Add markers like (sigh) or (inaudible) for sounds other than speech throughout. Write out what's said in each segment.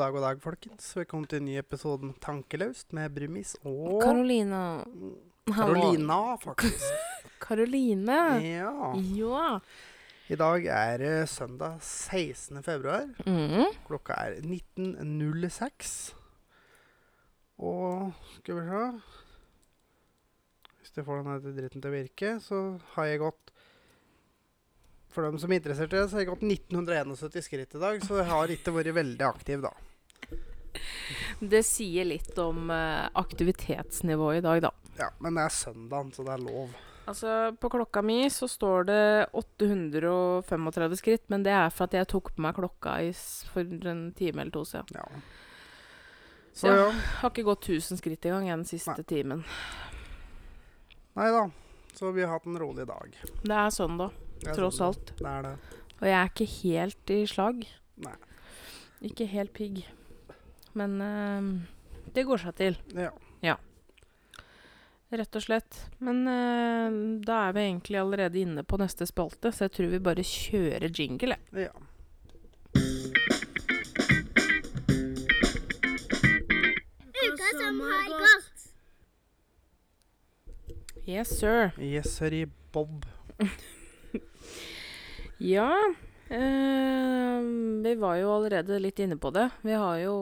God dag, god dag, folkens. Velkommen til en ny episode med Tankelaust med Brumis og Karolina. Karolina, faktisk. (laughs) Karoline. Ja. Ja. I dag er det søndag 16. februar. Mm. Klokka er 19.06. Og skal vi se Hvis jeg får denne dritten til å virke, så har jeg gått For dem som er interessert i det, så har jeg gått 1971 skritt i dag, så jeg har ikke vært veldig aktiv, da. Det sier litt om eh, aktivitetsnivået i dag, da. Ja, Men det er søndagen, så det er lov. Altså, på klokka mi så står det 835 skritt, men det er for at jeg tok på meg klokka i for en time eller to siden. Ja. Så Så jeg ja. har ikke gått 1000 skritt engang den siste Nei. timen. Nei da. Så vi har hatt en rolig dag. Det er søndag, Det er tross søndag. alt. Det er det. Og jeg er ikke helt i slag. Nei. Ikke helt pigg. Men eh, det går seg til. Ja. ja. Rett og slett. Men eh, da er vi egentlig allerede inne på neste spalte, så jeg tror vi bare kjører jingle. jeg. ja. Uka som har gått. Yes, sir. Yes, sir, Bob. (laughs) Ja, vi var jo allerede litt inne på det. Vi har jo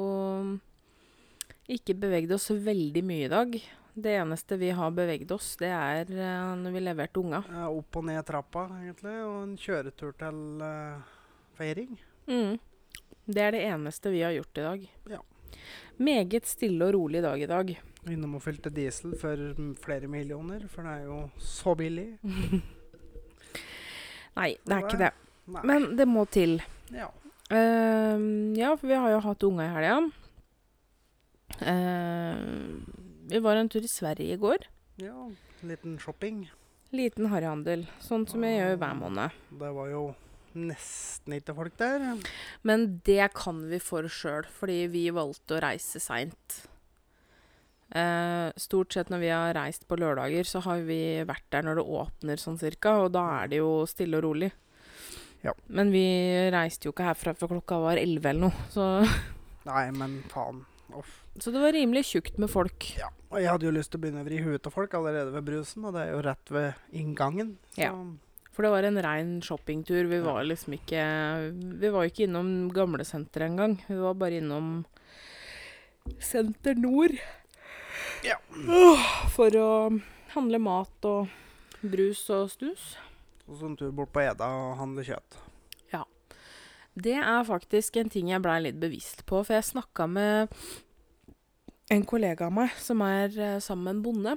ikke beveget oss veldig mye i dag. Det eneste vi har beveget oss, det er eh, når vi leverte unga. Ja, opp og ned trappa, egentlig. Og en kjøretur til eh, feiring. Mm. Det er det eneste vi har gjort i dag. Ja. Meget stille og rolig dag i dag. Innom og fylte diesel for mm, flere millioner, for det er jo så billig. (laughs) Nei, det er ikke det. Nei. Men det må til. ja. Uh, ja, for vi har jo hatt unga i helga. Uh, vi var en tur i Sverige i går. ja. Liten shopping. Liten harryhandel. Sånn som jeg gjør hver måned. Det var jo nesten ikke folk der. Men det kan vi for sjøl, fordi vi valgte å reise seint. Eh, stort sett når vi har reist på lørdager, så har vi vært der når det åpner sånn cirka, og da er det jo stille og rolig. Ja. Men vi reiste jo ikke herfra før klokka var elleve eller noe, så, (laughs) Nei, men faen. Uff. så det var rimelig tjukt med folk. Ja. Og jeg hadde jo lyst til å begynne å vri huet til folk allerede ved brusen, og det er jo rett ved inngangen. Så Ja. For det var en rein shoppingtur. Vi var liksom ikke Vi var ikke innom gamlesenteret engang. Vi var bare innom Senter Nord. Ja. For å handle mat og brus og snus. Og så en tur bort på Eda og handle kjøtt. Ja. Det er faktisk en ting jeg blei litt bevisst på, for jeg snakka med en kollega av meg som er eh, sammen med en bonde.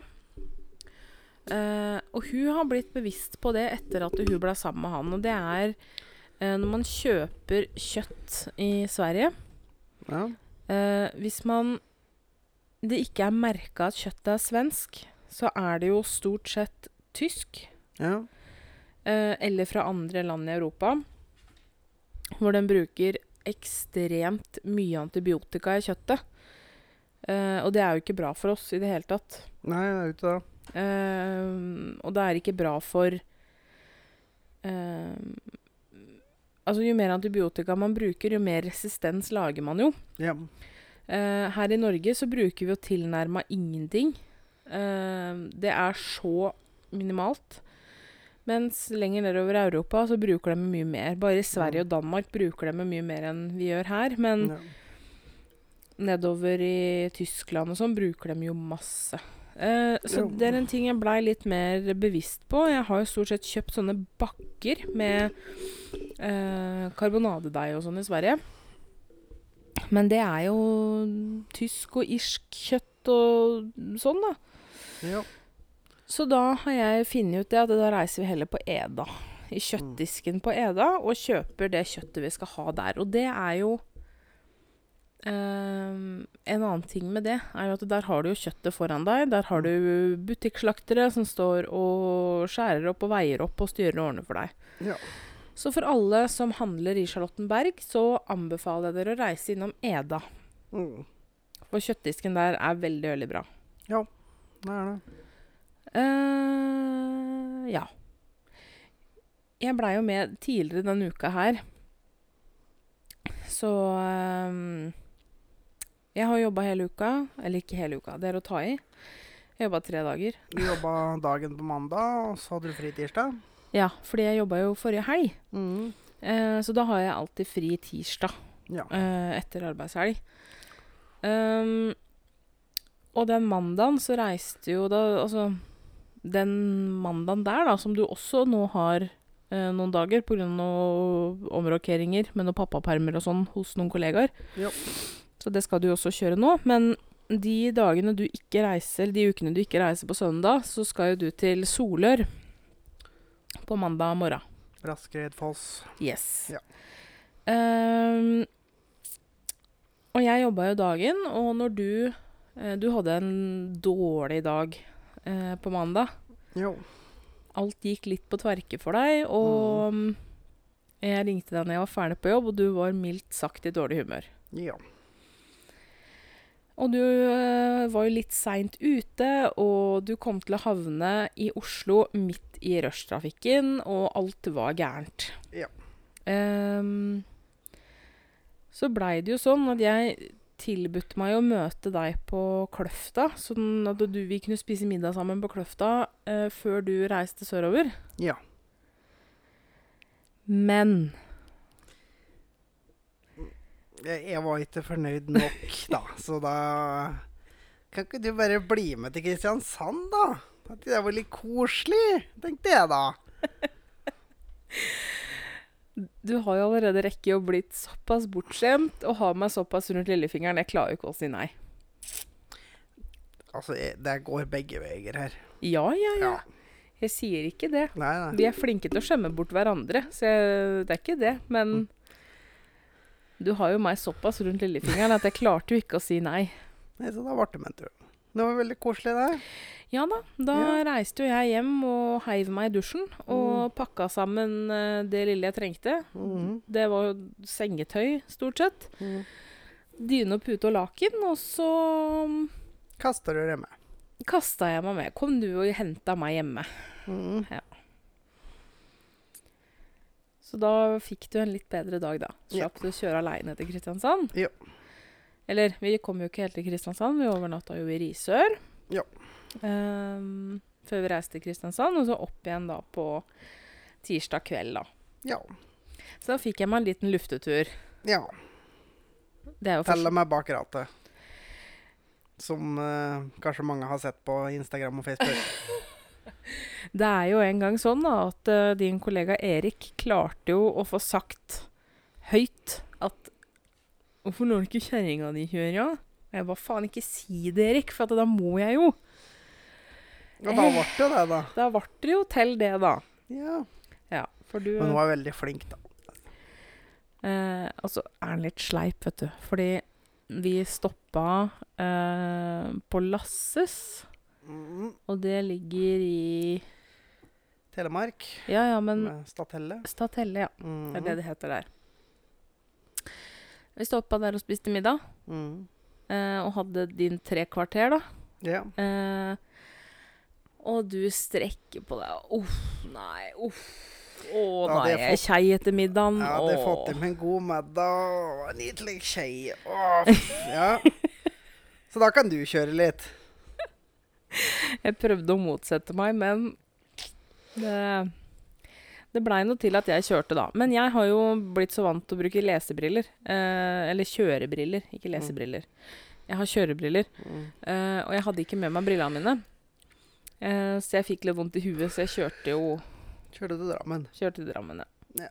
Eh, og hun har blitt bevisst på det etter at hun ble sammen med han. Og det er eh, når man kjøper kjøtt i Sverige Ja. eh, Hvis man det ikke er merka at kjøttet er svensk, så er det jo stort sett tysk ja. Eh, eller fra andre land i Europa, hvor den bruker ekstremt mye antibiotika i kjøttet. Uh, og det er jo ikke bra for oss i det hele tatt. Nei, det er jo ikke det. Uh, og det er ikke bra for uh, Altså, jo mer antibiotika man bruker, jo mer resistens lager man jo. Ja. Her i Norge så bruker vi jo tilnærma ingenting. Det er så minimalt. Mens lenger nedover i Europa så bruker de mye mer. Bare i Sverige og Danmark bruker de mye mer enn vi gjør her. Men ja. nedover i Tyskland og sånn bruker de jo masse. Eh, så det er en ting jeg blei litt mer bevisst på. Jeg har jo stort sett kjøpt sånne bakker med eh, karbonadedeig og sånn i Sverige. Men det er jo tysk og irsk kjøtt og sånn, da. ja. Så da har jeg funnet ut det at da reiser vi heller på Eda. I kjøttdisken på Eda og kjøper det kjøttet vi skal ha der. Og det er jo Um, En annen ting med det er jo at der har du jo kjøttet foran deg. Der har du butikkslaktere som står og skjærer opp og veier opp og styrer og ordner for deg. Ja. Så for alle som handler i Charlottenberg, så anbefaler jeg dere å reise innom Eda. Mm. For kjøttdisken der er veldig, veldig bra. Ja, Det er det. Eh ja. Jeg blei jo med tidligere denne uka her. Så ehm, Jeg har jobba hele uka. Eller ikke hele uka, det er å ta i. Jeg jobba tre dager. Du jobba dagen på mandag, og så hadde du fri tirsdag. Ja, fordi jeg jobba jo forrige helg. Mm. Eh, så da har jeg alltid fri tirsdag Ja. eh, etter arbeidshelg. Um, og den mandagen så reiste jo da Altså, den mandagen der, da, som du også nå har eh, noen dager pga. noen omrokeringer med noen pappapermer og sånn hos noen kollegaer. Ja. Så det skal du også kjøre nå. Men de dagene du ikke reiser, eller de ukene du ikke reiser på søndag, så skal jo du til Solør på mandag morgen. Raskereid Foss. Yes. Ja. Um, og jeg jobba jo dagen, og når du eh, Du hadde en dårlig dag eh, på mandag. Jo. Alt gikk litt på tverke for deg, og mm, jeg ringte deg når jeg var ferdig på jobb, og du var mildt sagt i dårlig humør. Ja. Og du eh, var jo litt seint ute, og du kom til å havne i Oslo midt i rushtrafikken, og alt var gærent. Ja. Um, så blei det jo sånn at jeg tilbudte meg å møte deg på Kløfta, sånn at du, vi kunne spise middag sammen på Kløfta eh, før du reiste sørover. Ja. Men Jeg, jeg var ikke fornøyd nok, da. Så da Kan ikke du bare bli med til Kristiansand, da? At det var litt koselig, tenkte jeg da. Du har jo allerede rekket å blitt såpass bortskjemt og har meg såpass rundt lillefingeren. Jeg klarer jo ikke å si nei. Altså, det går begge veier her. Ja, ja, ja. Ja. Jeg sier ikke det. Nei, nei. Vi er flinke til å skjemme bort hverandre, så jeg, det er ikke det. Men du har jo meg såpass rundt lillefingeren at jeg klarte jo ikke å si nei. nei så da ble det jeg. Det var veldig koselig, det. Ja da, da Ja. reiste jo jeg hjem og heiv meg i dusjen og pakka sammen eh, det lille jeg trengte. Mm. Det var jo sengetøy, stort sett. Mm. Dyne og pute og laken. Og så Kasta du det med? kasta jeg meg med. Kom du og henta meg hjemme. Ja. Så da fikk du en litt bedre dag, da. Ja. Slapp du å kjøre aleine til Kristiansand. Ja. Eller, vi kom jo ikke helt til Kristiansand. Vi overnatta jo i Risør. Ja. Um, før vi reiste til Kristiansand, og så opp igjen da på tirsdag kveld, da. Ja. Så da fikk jeg meg en liten luftetur. ja. Det Telle meg bak rattet. Som uh, kanskje mange har sett på Instagram og Facebook. (laughs) (laughs) Det er jo en gang sånn da, at uh, din kollega Erik klarte jo å få sagt høyt at Hvorfor lar du ikke kjerringa di kjøre? Og jeg bare faen, ikke si det, Erik, for at da må jeg jo. Og da ble det det, da. Da ble det jo til det, da. Ja. Ja, for du Men hun er veldig flink, da. eh, Og så er han litt sleip, vet du. Fordi vi stoppa eh, på Lasses, Mm. og det ligger i Telemark. Ja, ja, men Med Statelle. Statelle, ja. Mm. Det er det det heter der. Vi stoppa der og spiste middag, Mm. eh, og hadde din tre kvarter, da. Ja. Eh, og du strekker på deg. Uff, nei, uff. Å, nei, jeg er kjei etter middagen. Jeg hadde Åh. fått i meg en god middag nydelig kjei. Åh, (laughs) ja. Så da kan du kjøre litt. Jeg prøvde å motsette meg, men det, det blei noe til at jeg kjørte, da. Men jeg har jo blitt så vant til å bruke lesebriller. Eh, eller kjørebriller, ikke Mm. lesebriller. Jeg har kjørebriller. Eh, og jeg hadde ikke med meg brillene mine. Eh, så jeg fikk litt vondt i huet, så jeg kjørte jo Kjørte til Drammen. kjørte til Drammen, ja. Ja.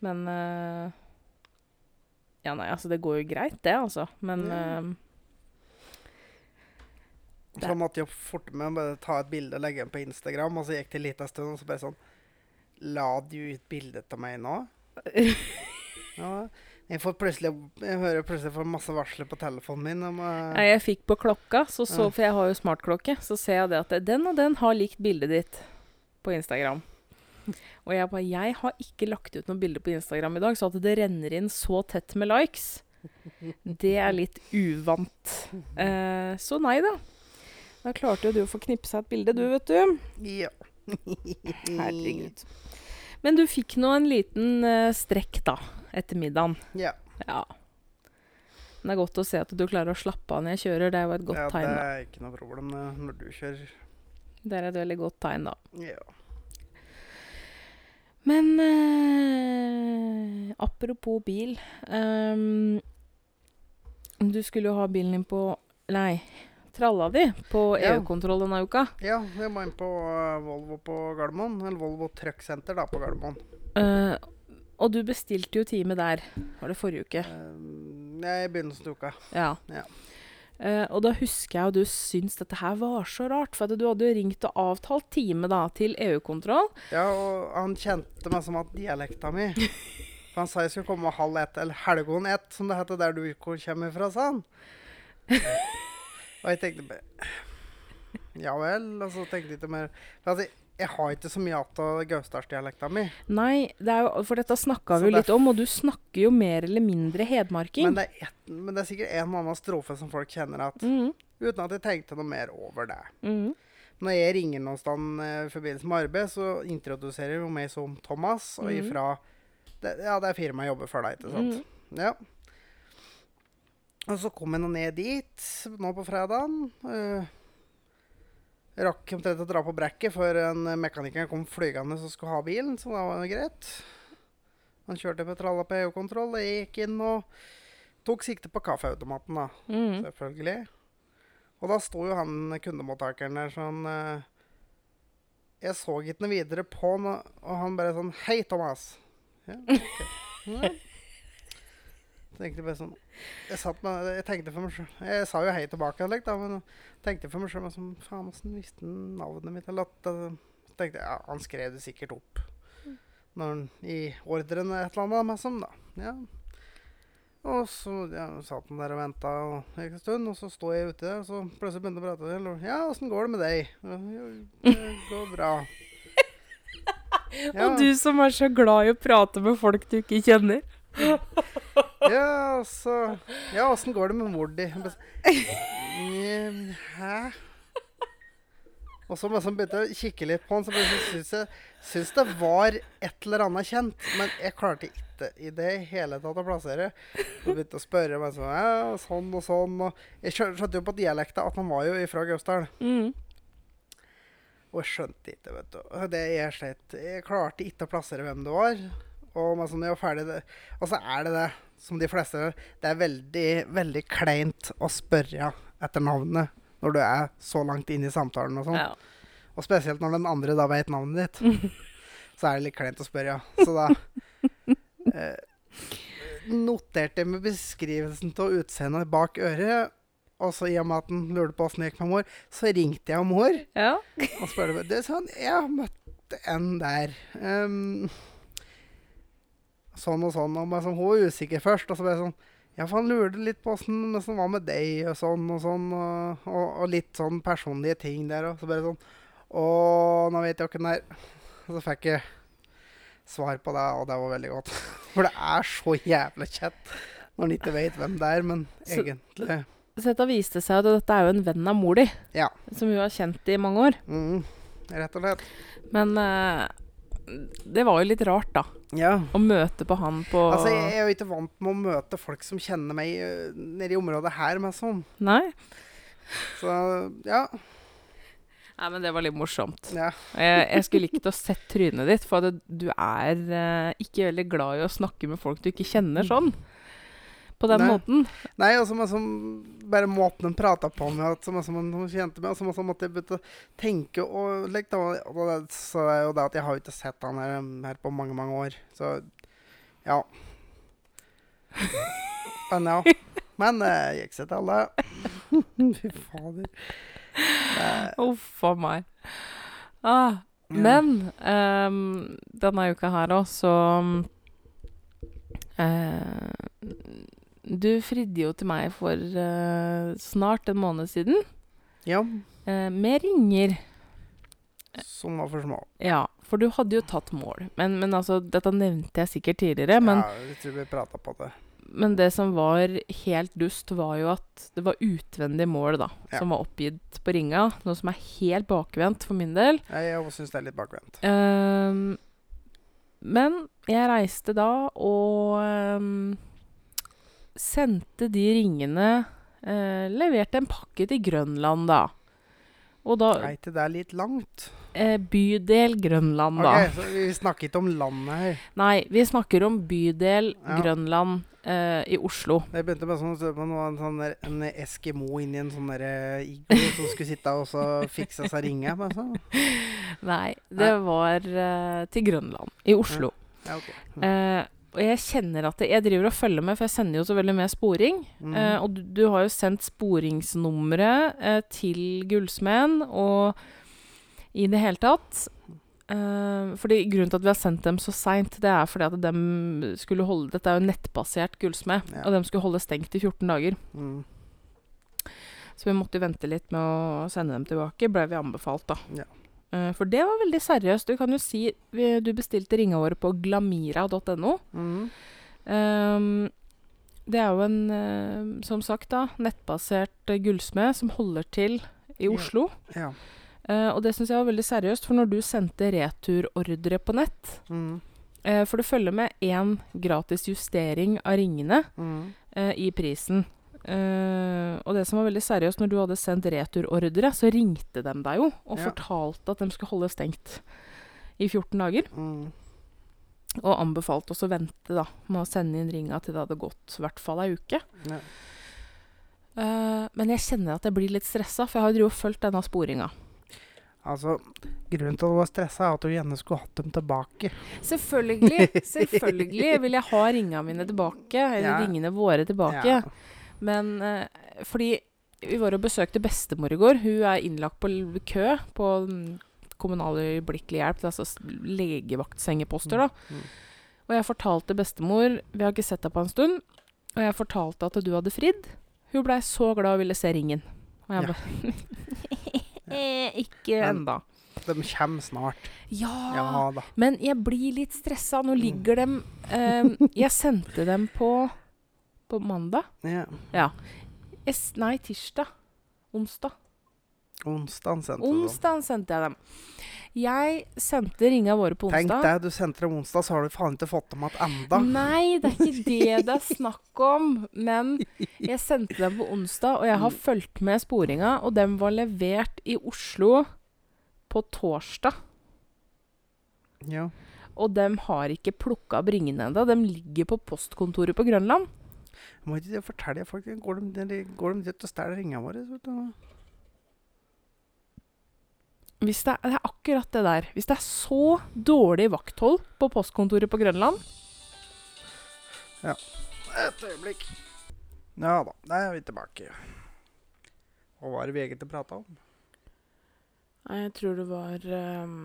Men eh, Ja, nei, altså, det går jo greit, det, altså. Men mm. Så måtte jeg forte meg å ta et bilde og legge den på Instagram. Og så gikk det en liten stund, og så bare sånn La du ut bilde av meg nå? (laughs) Ja. Jeg, får plutselig, jeg hører plutselig får masse varsler på telefonen min om uh, jeg fikk på klokka, så så, for jeg har jo smartklokke, så ser jeg det at den og den har likt bildet ditt på Instagram. Og jeg bare Jeg har ikke lagt ut noe bilde på Instagram i dag, så at det renner inn så tett med likes, det er litt uvant. Eh, så nei da. Da klarte jo du å få knipsa et bilde, du, vet du. Ja. Herregud. Men du fikk nå en liten uh, strekk, da, etter middagen. Ja. Ja. Men det er godt å se at du klarer å slappe av når jeg kjører. Det er jo et godt ja, tegn. det er ikke noe problem eh, når du kjører. Det er et veldig godt tegn, da. Ja. Men eh, apropos bil ehm, Du skulle jo ha bilen din på Nei, tralla di på EU-kontroll denne uka. ja, jeg må inn på eh, Volvo på Gardermoen. Eller Volvo Truck Center da, på Gardermoen. Uh, og du bestilte jo time der. Var det forrige uke? Uh, I begynnelsen av uka. Ja. Ja. Uh, og da husker jeg at du syntes dette her var så rart. For du hadde jo ringt og avtalt time da til EU-kontroll. Ja, og han kjente meg som at dialekta mi For han sa jeg skulle komme halv ett, eller helgon ett, som det heter der du kommer fra, sa han. (laughs) Og jeg tenkte bare Ja vel. Og så tenkte jeg ikke mer altså, jeg har ikke så mye av gausdalsdialekta mi. Nei, det jo, for dette snakka vi jo litt om, og du snakker jo mer eller mindre hedmarking. Men det, er et, men det er sikkert en annen strofe som folk kjenner at Mhm, Uten at jeg tenkte noe mer over det. mhm. Når jeg ringer noen sted eh, i forbindelse med arbeid, så introduserer hun meg som Thomas, og Mhm. ifra det, Ja, det er firmaet jeg jobber for deg, ikke sant? Mhm. Ja. Og så kom jeg nå ned dit nå på fredagen. Uh, rakk omtrent å dra på brekket før en mekaniker kom flygende som skulle ha bilen, så da var det greit. Han kjørte på tralla på EU-kontroll, jeg gikk inn og tok sikte på kaffeautomaten, da. Mm. Selvfølgelig. Og da sto jo han kundemottakeren der sånn uh, Jeg så ikke noe videre på han, og han bare sånn Hei, Thomas. Ja, okay. (laughs) Ja. Tenkte bare sånn Jeg, med, jeg tenkte for meg selv Jeg sa jo hei tilbake, da, men tenkte for meg men sånn, Faen, åssen visste han navnet mitt? Eller at eh, Så tenkte jeg ja, han skrev det sikkert opp når han, i ordren et eller annet. Med som, da. Ja. Og så ja, satt han der og venta en stund, og så sto jeg uti der, og så plutselig begynte han å prate. Eller, ja, åssen går det med deg? Jo, det går bra. Ja, (laughs) Og du som er så glad i å prate med folk du ikke kjenner. (laughs) ja, altså Ja, åssen går det med mor di? «Mm, Hæ? Og så liksom begynte jeg å kikke litt på han, så syntes jeg synes det var et eller annet kjent. Men jeg klarte ikke i det hele tatt å plassere. Så begynte jeg å spørre meg sånn, ja, sånn og sånn. Og jeg skjønte jo på dialekta at han var jo ifra Gausdal. Mm. Og jeg skjønte ikke, vet du. Det jeg slett, Jeg klarte ikke å plassere hvem det var. Og sånn, jeg var ferdig det. Og så er det det, som de fleste gjør, det er veldig, veldig kleint å spørre etter navnet når du er så langt inn i samtalen og sånn. Ja. Og spesielt når den andre da vet navnet ditt. (laughs) så er det litt kleint å spørre, ja. Så da (laughs) eh, noterte jeg med beskrivelsen av utseendet bak øret. Og så i og med at han lurte på åssen det gikk med mor, så ringte jeg mor. ja. Og spurte sånn, jeg møtte en der. ehm, sånn og sånn. Og bare sånn, hun var usikker først. Og så ble jeg sånn Ja, for han lurte litt på åssen det var med deg, og sånn og sånn. Og, og, og litt sånn personlige ting der. Og så bare sånn Å, nå vet jeg det er. Og så fikk jeg svar på det, og det var veldig godt. (laughs) For det er så jævlig kjett når en ikke vet hvem det er, men Så- egentlig Så dette viste seg at dette er jo en venn av mor di, Ja. som hun har kjent i mange år. Mm, rett og slett. Men eh, det var jo litt rart, da. Ja. Å møte på han på Altså, jeg er jo ikke vant med å møte folk som kjenner meg øh, nede i området her, med sånn. Nei? Så ja. Nei, men det var litt morsomt. ja. Jeg, jeg skulle (laughs) likt å sett trynet ditt, for at du er uh, ikke veldig glad i å snakke med folk du ikke kjenner sånn. På den Nei. måten. Nei, og så bare måten de prata på meg som, som hun kjente meg, og så måtte jeg begynne å tenke og like, da, og det, Så er jo det at jeg har ikke sett han her, her på mange, mange år. Så ja. Men ja. Men det gikk seg til alle. (laughs) Fy fader. Det- Uff a meg. Ah, men um, denne uka her òg, så eh, Du fridde jo til meg for eh, snart en måned siden Ja. eh, med ringer. Som var for små. Ja, for du hadde jo tatt mål. Men, men altså, dette nevnte jeg sikkert tidligere. Men, ja, jeg tror vi prata på det. men det som var helt dust, var jo at det var utvendig mål da, Ja. som var oppgitt på ringa. Noe som er helt bakvendt for min del. Jeg syns det er litt bakvendt. Ehm, men jeg reiste da, og ehm, sendte de ringene eh, Leverte en pakke til Grønland, da. Og da Er ikke det litt langt? eh, Bydel Grønland, da. Ok, så Vi snakker ikke om landet her. Nei, vi snakker om bydel Ja. Grønland eh, i Oslo. Jeg begynte med sånn, så på noe, en, sånn der, en Eskimo inni en sånn der, eh, iglo som skulle sitte og så fikse seg ringe. Sånn. (laughs) Nei, det var eh, til Grønland i Oslo. Ja, ok. Eh, og jeg kjenner at Jeg driver og følger med, for jeg sender jo så veldig med sporing. Mm. Eh, og du, du har jo sendt sporingsnummeret eh, til Gullsmeden, og i det hele tatt eh, fordi Grunnen til at vi har sendt dem så seint, det er fordi at de skulle holde Dette er jo nettbasert gullsmed, Ja. og de skulle holde stengt i 14 dager. Mm. Så vi måtte vente litt med å sende dem tilbake, ble vi anbefalt, da. Ja. Eh, for det var veldig seriøst. Du kan jo si vi, Du bestilte ringa våre på glamira.no. Mm. Um, det er jo en, eh, som sagt, da, nettbasert uh, gullsmed som holder til i Oslo. Ja. Eh, og det syns jeg var veldig seriøst, for når du sendte returordre på nett mm. uh, For det følger med én gratis justering av ringene mm. uh, i prisen. Eh, og det som var veldig seriøst, når du hadde sendt returordre, så ringte de deg jo og Ja. fortalte at de skulle holde stengt i 14 dager. Mm. Og anbefalte oss å vente da med å sende inn ringa til det hadde gått i hvert fall ei uke. Ja. Uh, men jeg kjenner at jeg blir litt stressa, for jeg har jo fulgt denne sporinga. Altså, Grunnen til at du var stressa, er at du gjerne skulle hatt dem tilbake. Selvfølgelig (laughs) selvfølgelig vil jeg ha ringa mine tilbake, eller Ja. ringene våre tilbake. Ja. Men eh, fordi vi var og besøkte bestemor i går. Hun er innlagt på kø på mm, kommunal øyeblikkelig hjelp, altså legevaktsengeposter, da. Mm. Og jeg fortalte bestemor Vi har ikke sett deg på en stund. Og jeg fortalte at du hadde fridd. Hun blei så glad og ville se ringen. Og jeg Ja. bare Eh, (laughs) Ikke ennå. De kommer snart. Ja, Ja da. Men jeg blir litt stressa. Nå Mm. ligger dem eh, Jeg sendte dem på På mandag. Ja. Jeg, s- nei, tirsdag. Onsdag. Onsdag sendte du dem. Sendte jeg dem. Jeg sendte ringa våre på onsdag. Tenk deg, du sendte dem onsdag, så har du faen ikke fått dem igjen enda. Nei, det er ikke det det er (laughs) snakk om. Men jeg sendte dem på onsdag, og jeg har fulgt med sporinga. Og dem var levert i Oslo på torsdag. Ja. Og dem har ikke plukka bringene ringene ennå. De ligger på postkontoret på Grønland. Må ikke det fortelle folk Går de, de, går de og stjeler ringene våre? Hvis det, er, det er akkurat det der. Hvis det er så dårlig vakthold på postkontoret på Grønland Ja. Et øyeblikk. Ja da, da er vi tilbake. Hva var det vi egentlig prata om? Nei, jeg tror det var um,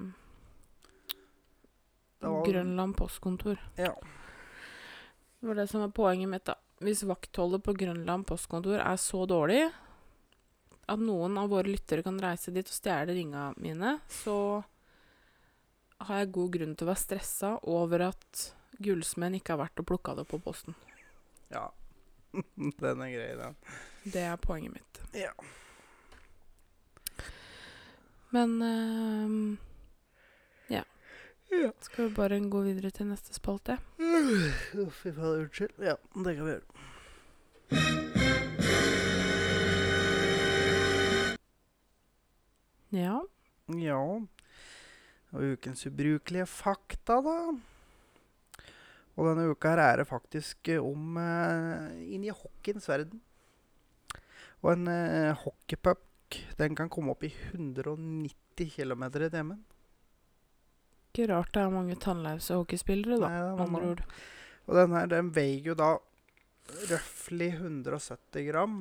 Det var- Grønland postkontor. Ja. Det var det som var poenget mitt, da. Hvis vaktholdet på Grønland postkontor er så dårlig at noen av våre lyttere kan reise dit og stjele ringa mine, så har jeg god grunn til å være stressa over at gullsmeden ikke har vært og plukka det på posten. ja. (laughs) Den er grei, den. Det er poenget mitt. Ja. Men uh, ja. Ja. Skal vi bare gå videre til neste spalte? Uff, Fy faen, unnskyld. Ja, det kan vi gjøre. Ja. Ja. Og ukens ubrukelige fakta, da. Og denne uka her er det faktisk eh, om uh, i hockeyens verden. Og en uh, hockeypuck den kan komme opp i 190 km i timen. Ikke rart det er mange tannlause hockeyspillere, da. Nei, andre ord. Og den her den veier jo da røftlig 170 gram.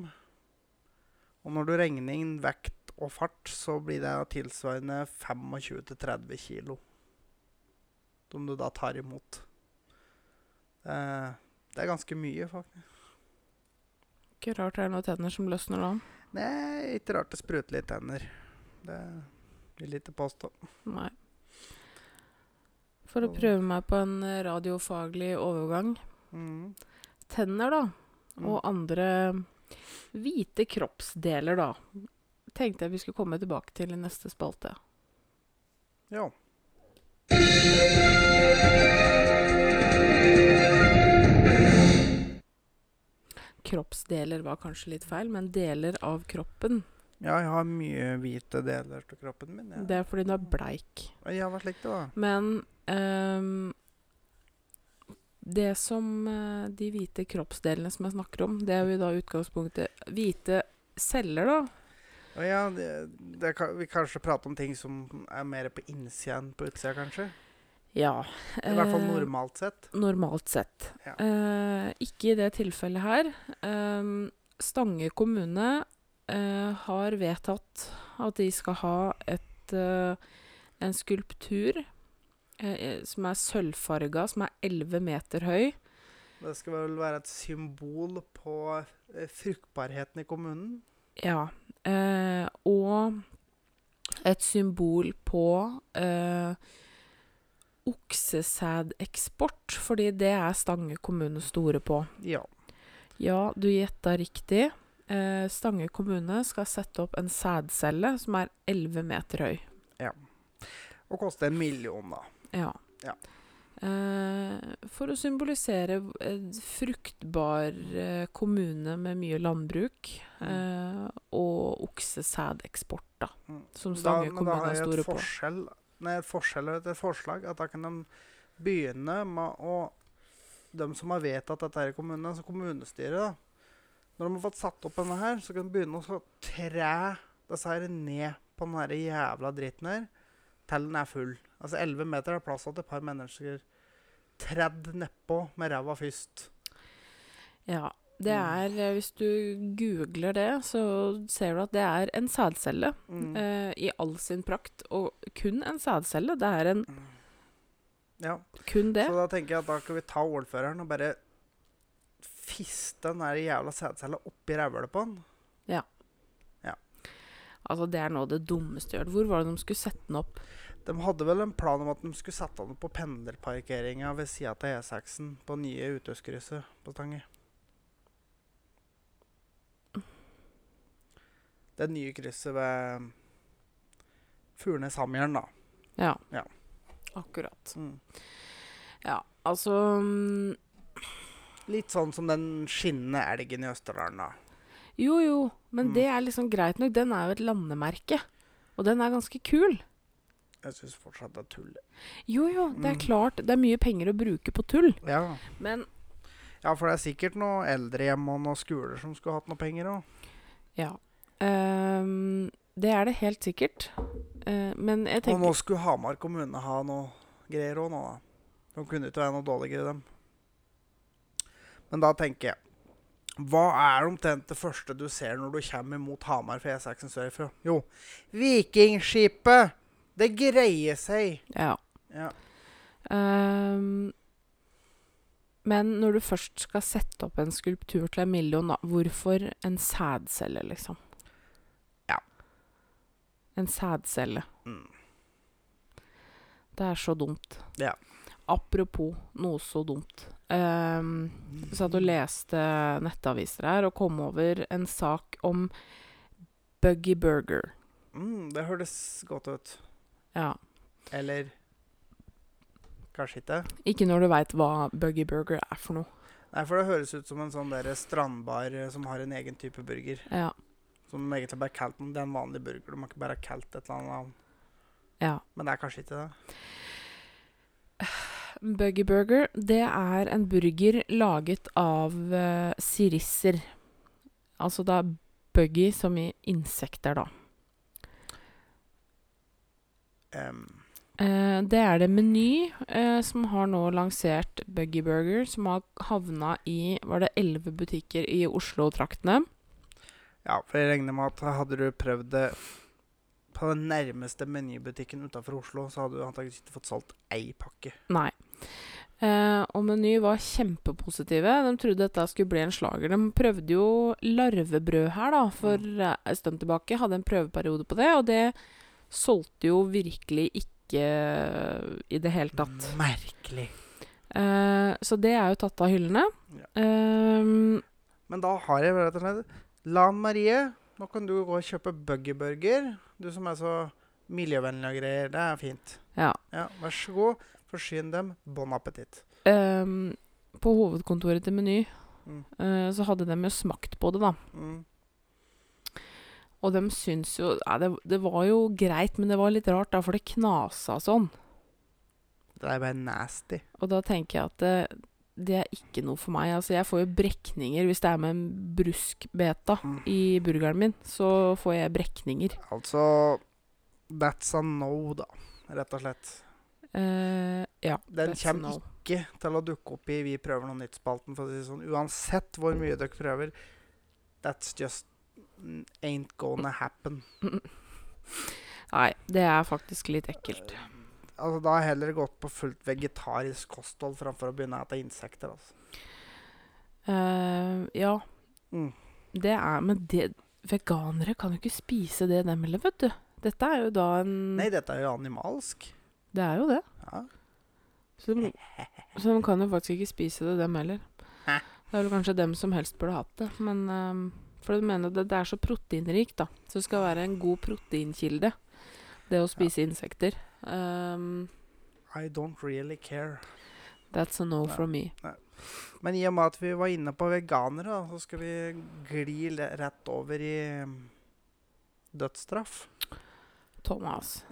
Og når du regner inn vekt og fart, så blir det tilsvarende 25-30 kilo. Som du da tar imot. Det, det er ganske mye, faktisk. Ikke rart det er noen tenner som løsner da. Nei, ikke rart det spruter litt tenner. Det vil jeg ikke påstå. Nei. For å prøve meg på en eh, radiofaglig overgang. Mm. Tenner, da. Mm. Og andre hvite kroppsdeler, da. Tenkte jeg vi skulle komme tilbake til i neste spalte. Ja. kroppsdeler var kanskje litt feil, men deler av kroppen. Ja, jeg har mye hvite deler av kroppen min. Ja. Det er fordi du er bleik. Ja, hva slik det var. Men um, det som eh, De hvite kroppsdelene som jeg snakker om, det er jo da utgangspunktet hvite celler, da. Å ja, det, det vi kanskje prate om ting som er mer på innsida enn på utsida, kanskje? Ja. I hvert fall eh, normalt sett. Normalt sett. Ja. Eh, ikke i det tilfellet her. Ehm, Stange kommune eh, har vedtatt at de skal ha et, eh, en skulptur eh, som er sølvfarga, som er 11 meter høy. Det skal vel være et symbol på eh, fruktbarheten i kommunen? Ja. Eh, og et symbol på eh, oksesædeksport, fordi det er Stange kommune store på. Ja. Ja, du gjetta riktig. Eh, Stange kommune skal sette opp en sædcelle som er 11 meter høy. Ja. Og koste en million, da. Ja. Ja. Eh, for å symbolisere en fruktbar eh, kommune med mye landbruk eh, og oksesædeksport, da. Mm. Som Stange da kommune er store på. forskjell, nei, et forskjell et forslag. At da kan de begynne med å De som har vedtatt dette i kommunen, altså kommunestyret, da. Når de har fått satt opp denne her, så kan de begynne å tre disse her ned på den her jævla dritten her til den er full. Altså 11 meter er plass til et par mennesker tredd nedpå med ræva først. Ja. Det Mm. er, eh, hvis du googler det, så ser du at det er en sædcelle Mm. eh, i all sin prakt. Og kun en sædcelle. Det er en, Ja. kun det. Så da tenker jeg at da kan vi ta ordføreren og bare fiste den der jævla sædcella oppi rævhølet på den. Ja. ja. Altså, det er noe av det dummeste jeg har hørt. Hvor var det de skulle sette den opp? De hadde vel en plan om at de skulle sette den opp på pendlerparkeringa ved sida av E6-en på nye Utøyskrysset på Stange. Det nye krysset ved Furnes-Hamjern, da. Ja. Ja. Akkurat. Mm. Ja, altså mm, Litt sånn som den skinnende elgen i Østerdalen, da. Jo, jo, men Mm. det er liksom greit nok. Den er jo et landemerke. Og den er ganske kul. Jeg syns fortsatt det er tull. Jo, jo, det er Mm. klart. Det er mye penger å bruke på tull. Ja. Men ja, for det er sikkert noen eldrehjem og noen skoler som skulle hatt noe penger òg. ja. Um, det er det helt sikkert. Uh, men jeg Og nå skulle Hamar kommune ha noe greier òg, nå da. De kunne ikke være noe dårligere, dem. Men da tenker jeg Hva er omtrent det første du ser når du kommer mot Hamar fra E6 sørfra? Jo, Vikingskipet! Det greier seg! Ja. Ja. Um, men når du først skal sette opp en skulptur til en million, da, hvorfor en sædcelle, liksom? Ja. En sædcelle. Mm. Det er så dumt. Ja. Apropos noe så dumt. Um, satt og leste nettaviser her og kom over en sak om Buggy Burger. Mm, det høres godt ut. Ja. Eller kanskje ikke? Ikke når du veit hva Buggy Burger er for noe. Nei, for det høres ut som en sånn der strandbar eh, som har en egen type burger. Ja. Som egentlig bare kalt den. Det er en vanlig burger. Du må ikke bare ha kalt et eller annet navn. ja. Men det er kanskje ikke det. Buggy Burger, det er en burger laget av uh, sirisser. Altså da buggy som i insekter, da. Um. Uh, det er det Meny uh, som har nå lansert Buggy Burger, som har havna i Var det elleve butikker i Oslo-traktene? ja, for jeg regner med at hadde du prøvd det på den nærmeste menybutikken utafor Oslo, så hadde du antakeligvis ikke fått solgt ei pakke. Nei. Eh, og Meny var kjempepositive. De trodde dette skulle bli en slager. De prøvde jo larvebrød her da, for eh, en stund tilbake. Hadde en prøveperiode på det, og det solgte jo virkelig ikke i det hele tatt. Merkelig. Eh, så det er jo tatt av hyllene. Ja. Eh, Men da har jeg rett og slett Lan Marie, nå kan du gå og kjøpe buggyburger. Du som er så miljøvennlig og greier. Det er fint. Ja. Ja, Vær så god. Forsyn dem. Bon appétit. Um, på hovedkontoret til Meny Mm. uh, så hadde de jo smakt på det, da. Mm. Og de syns jo ja, det, det var jo greit, men det var litt rart, da, for det knasa sånn. Det er bare nasty. Og da tenker jeg at det, det er ikke noe for meg. Altså, jeg får jo brekninger hvis det er med en bruskbeta Mm. i burgeren min. Så får jeg brekninger. Altså That's a no, da. Rett og slett. Uh, ja. Den kommer ikke til å dukke opp i Vi prøver noe nytt-spalten. For å si sånn. Uansett hvor mye dere prøver. That's just mm, ain't gonna happen. (laughs) Nei, det er faktisk litt ekkelt. Altså, Da har jeg heller gått på fullt vegetarisk kosthold framfor å begynne å spise insekter. Altså. Uh, ja, Mm. det er Men det, veganere kan jo ikke spise det, dem heller, vet du. Dette er jo da en Nei, dette er jo animalsk. Det er jo det. Ja. Så de, (laughs) så de kan jo faktisk ikke spise det, dem heller. Hæ? Det er vel kanskje dem som helst burde hatt det. Men um, For de mener det, det er så proteinrikt, da. Så det skal være en god proteinkilde, det å spise insekter. Um, I don't really care. that's a no Nei. from me. Men i og med at vi var inne på veganere, så skal vi gli rett over i mm, dødsstraff. Thomas.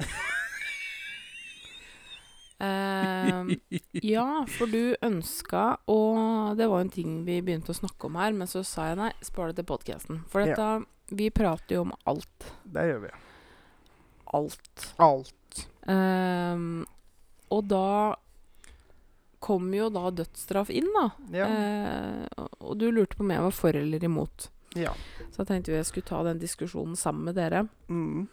Uh, ja, for du ønska Og det var en ting vi begynte å snakke om her, men så sa jeg nei, spar det til podkasten. For Ja. Vi prater jo om alt. Det gjør vi. Alt. Alt. Uh, og da kom jo da dødsstraff inn, da. Ja. Uh, og- og du lurte på om jeg var for eller imot. ja. Så jeg tenkte vi jeg skulle ta den diskusjonen sammen med dere. Mm.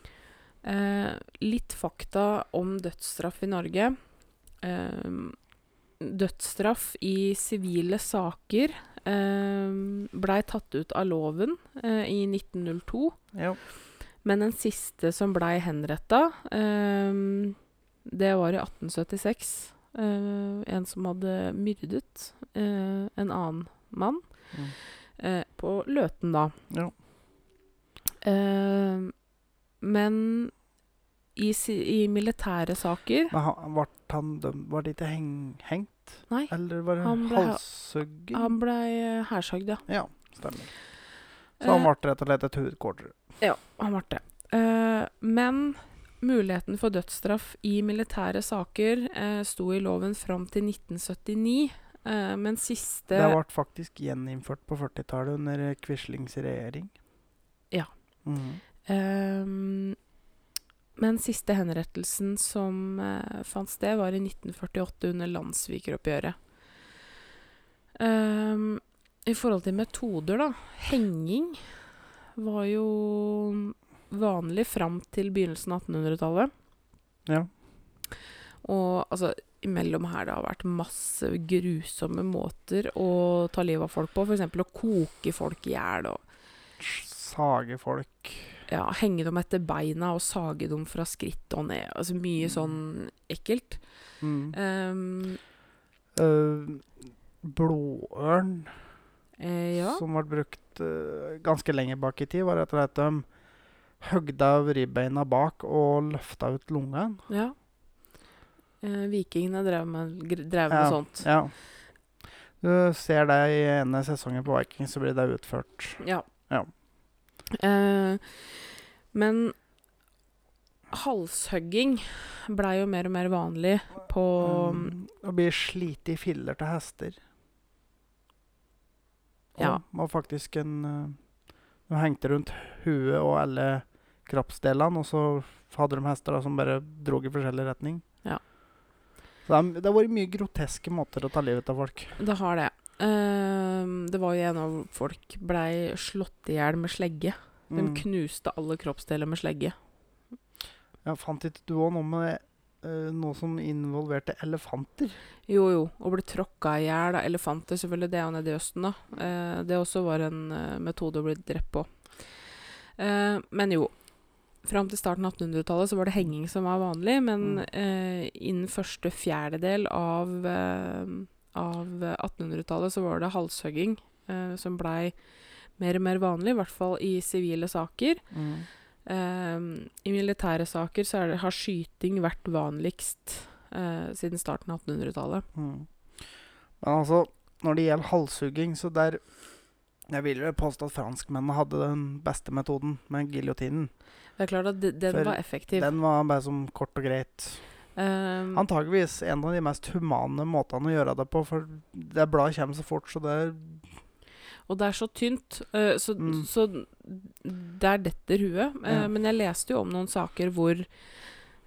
Eh, litt fakta om dødsstraff i Norge. Eh, dødsstraff i sivile saker eh, blei tatt ut av loven eh, i 1902. Jo. Men den siste som blei henretta, eh, det var i 1876. Eh, en som hadde myrdet eh, en annen mann. Mm. Eh, på Løten, da. Ja. Eh, men i, si, i militære saker Men han, ble han dømt Var det ikke heng, hengt? Nei, Eller var det Han ble- blei hærsagd, ja. Ja, stemmer. Så han Eh, ble rett og slett et hudkortere. Ja, han ble det. Uh, men muligheten for dødsstraff i militære saker uh, sto i loven fram til 1979. Uh, men siste Det ble faktisk gjeninnført på 40-tallet under Quislings regjering. Ja. Mm Ehm, men siste henrettelsen som eh, fant sted, var i 1948 under landssvikeroppgjøret. Ehm, I forhold til metoder, da. Henging var jo vanlig fram til begynnelsen av 1800-tallet. Ja. Og altså, imellom her det har vært masse grusomme måter å ta livet av folk på. F.eks. å koke folk i hjel og Sage folk. Ja, henge dem etter beina og sage dem fra skritt og ned. Altså mye sånn ekkelt. Mm. Um, uh, blåørn, eh, ja. som ble brukt uh, ganske lenge bak i tid, var rett og slett de høgde av ribbeina bak og løfta ut lungen. ja. Eh, vikingene drev med, drev med Ja, sånt. Ja. Du ser det i ene sesongen på Vikings, så blir det utført. Ja. Ja. Eh, men halshugging blei jo mer og mer vanlig på Mm, Å bli slitt i filler til hester. Ja. Og faktisk en eh, De hengte rundt huet og alle kroppsdelene, og så hadde de hester da, som bare dro i forskjellig retning. Ja. Så det har- det har vært mye groteske måter å ta livet av folk. Det har det. Eh, det var jo en av folk blei slått i hjel med slegge. De Mm. knuste alle kroppsdeler med slegge. Ja, fant ikke du òg noe med uh, noe som involverte elefanter? Jo, jo. Å bli tråkka i hjel av elefanter, selvfølgelig. Det er jo nede i Østen, da. Uh, det også var en uh, metode å bli drept på. Men jo. Fram til starten av 1800-tallet så var det henging som var vanlig, men Mm. innen første fjerdedel av, av 1800-tallet så var det halshugging eh, som blei mer og mer vanlig, i hvert fall i sivile saker. Eh, I militære saker så det, har skyting vært vanligst eh, siden starten av 1800-tallet. Mm. Men altså, når det gjelder halshugging, så der Jeg vil jo påstå at franskmennene hadde den beste metoden med giljotinen. Det er klart at den For var effektiv. Den var bare som kort og greit. Ehm, Antageligvis en av de mest humane måtene å gjøre det på, for det bladet kommer så fort, så det er og det er så tynt, uh, så, Mm. så der detter huet. Uh, Ja. Men jeg leste jo om noen saker hvor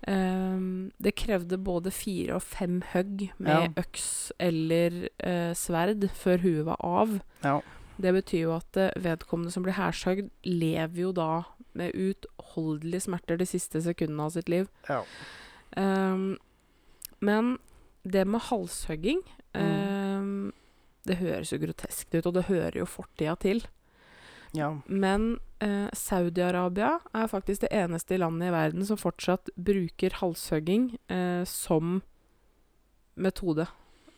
Um, det krevde både fire og fem hugg med øks eller uh, sverd før huet var av. Ja. Det betyr jo at uh, vedkommende som blir hærsøgd, lever jo da med uutholdelige smerter de siste sekundene av sitt liv. Ja. Ehm, men det med halshugging Mm. ehm, Det høres jo groteskt ut, og det hører jo fortida til. ja. Men eh, Saudi-Arabia er faktisk det eneste landet i verden som fortsatt bruker halshugging eh, som metode.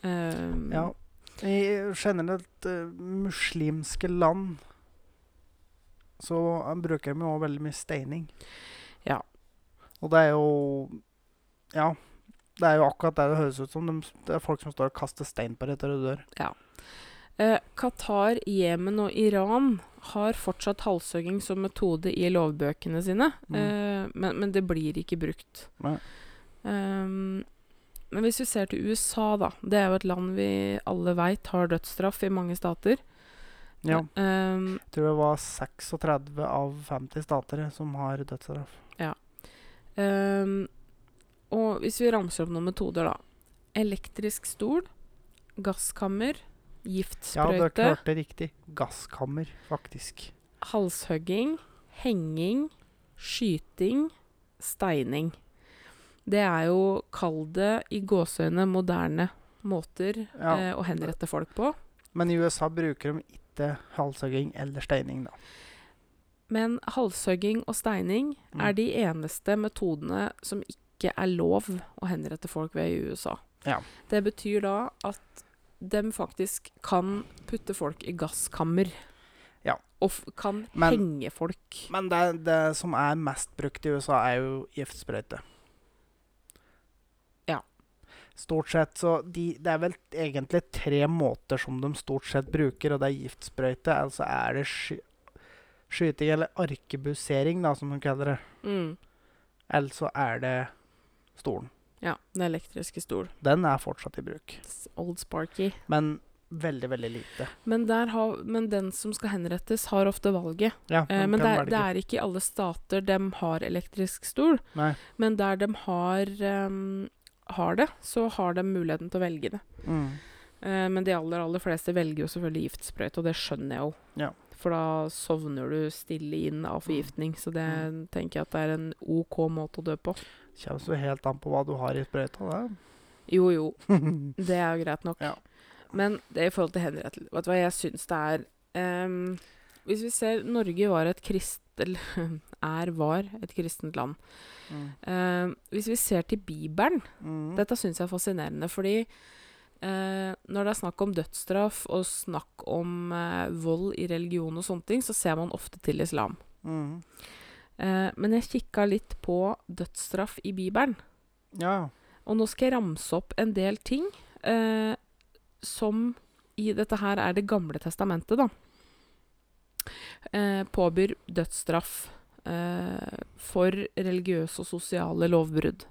Ehm, ja. I generelt eh, muslimske land så eh, bruker de jo veldig mye steining. Ja. Og det er jo Ja. Det er jo akkurat det det høres ut som. De, det er folk som står og kaster stein på deg etter du dør. Eh, Qatar, Jemen og Iran har fortsatt halshugging som metode i lovbøkene sine, Mm. eh, men, men det blir ikke brukt. Ehm, men hvis vi ser til USA, da. Det er jo et land vi alle veit har dødsstraff i mange stater. Ja. Ehm, Jeg tror det var 36 av 50 stater som har dødsstraff. Ja. ehm, og hvis vi ramser opp noen metoder, da. Elektrisk stol, gasskammer, giftsprøyte Ja, giftsprøyte, dere det riktig. Gasskammer, faktisk. halshugging, henging, skyting, steining. Det er jo, kall det i gåseøyne, moderne måter Ja. eh, å henrette folk på. Men i USA bruker de ikke halshugging eller steining, da. Men halshugging og steining Mm. er de eneste metodene som ikke er lov å henrette folk ved i USA. Ja. Det betyr da at de faktisk kan putte folk i gasskammer. Ja. Og kan Men- henge folk. Men det, det som er mest brukt i USA, er jo giftsprøyte. Ja. Stort sett så de, Det er vel egentlig tre måter som de stort sett bruker, og det er giftsprøyte. Altså er det sky, skyting, eller arkebusering, da, som de kaller det. Mm. Eller så er det stolen. Ja. Den elektriske stol. Den er fortsatt i bruk. It's Old Sparky. Men veldig, veldig lite. Men, der har, men den som skal henrettes, har ofte valget. Ja, Eh, men kan det er, det er ikke i alle stater de har elektrisk stol. Nei. Men der de har, um, har det, så har de muligheten til å velge det. Mm. Eh, men de aller, aller fleste velger jo selvfølgelig giftsprøyte, og det skjønner jeg jo. Ja. For da sovner du stille inn av forgiftning, så det Mm. tenker jeg at det er en OK måte å dø på. Kommer så helt an på hva du har i sprøyta. Jo, jo, Det. (laughs) det er jo greit nok. Ja. Men det er i forhold til henrettelse Vet du hva jeg syns det er um, Hvis vi ser Norge var et krist... Eller (laughs) er, var et kristent land. mm. Um, hvis vi ser til Bibelen Mm. Dette syns jeg er fascinerende, fordi Uh, når det er snakk om dødsstraff og snakk om uh, vold i religion og sånne ting, så ser man ofte til islam. Mm. Eh, men jeg kikka litt på dødsstraff i Bibelen, Ja. og nå skal jeg ramse opp en del ting eh, som i dette her er Det gamle testamentet, da. Eh, påbyr dødsstraff eh, for religiøse og sosiale lovbrudd.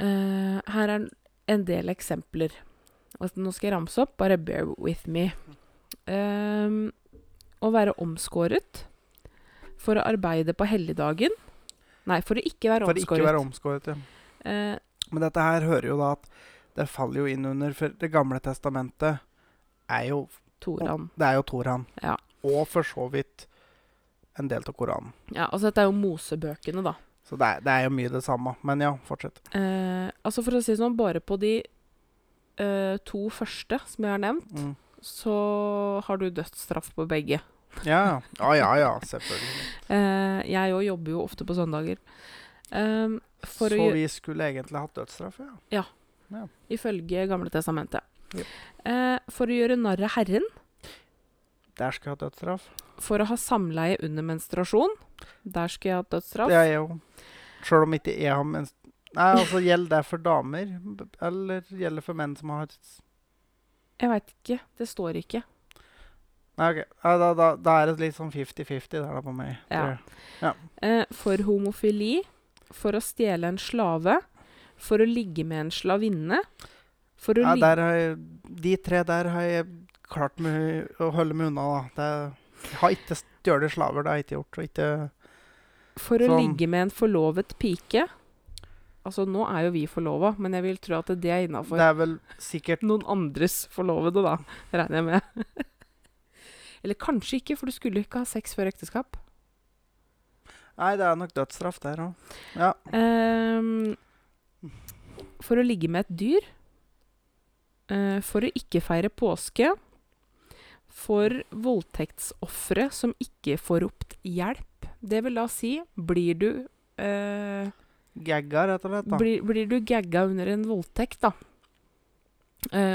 Eh, her er en del eksempler. Altså, nå skal jeg ramse opp, bare bear with me. Ehm, å være omskåret for å arbeide på helligdagen. Nei, for å ikke være For ikke omskåret. være omskåret. Ja. Eh, Men dette her hører jo da at det faller jo inn under For Det gamle testamentet er jo Toran. Det er jo Toran. Ja. Og for så vidt en del av Koranen. Ja, altså dette er jo Mosebøkene, da. Så det er, det er jo mye det samme. Men ja, fortsett. Eh, altså for å si det sånn, bare på de eh, to første som jeg har nevnt, Mm. så har du dødsstraff på begge. Ja, ja, ja, ja, selvfølgelig. Uh, jeg òg jobber jo ofte på søndager. Um, for Så å vi skulle egentlig hatt dødsstraff, ja. Ja, Ifølge Gamle testamentet. Ja. Uh, for å gjøre narr av Herren. Der skal jeg ha dødsstraff. For å ha samleie under menstruasjon. Der skal jeg ha dødsstraff. Det er jeg jo. Sjøl om ikke jeg har menstruasjon Nei, altså Gjelder det for damer? Eller gjelder det for menn som har Jeg veit ikke. Det står ikke. Nei, ok. Da, da, da er det litt sånn 50-50 der da på meg. Ja. Ja. Eh, for homofili, for å stjele en slave, for å ligge med en slavinne, for å Ja, jeg, de tre der har jeg klart med å holde meg unna, da. Det, jeg har ikke stjålet slaver, det har jeg ikke gjort. Og ikke For å Sånn. ligge med en forlovet pike. Altså, nå er jo vi forlova, men jeg vil tro at det er innafor Det er vel sikkert noen andres forlovede, da, regner jeg med. (laughs) Eller kanskje ikke, for du skulle ikke ha sex før ekteskap. Nei, det er nok dødsstraff der òg. Ja. Um, for å ligge med et dyr. Uh, for å ikke feire påske. For voldtektsofre som ikke får ropt hjelp. Det vil da si, blir du uh, Gagga, rett og slett. da. blir, blir du gagga under en voldtekt, da, eh,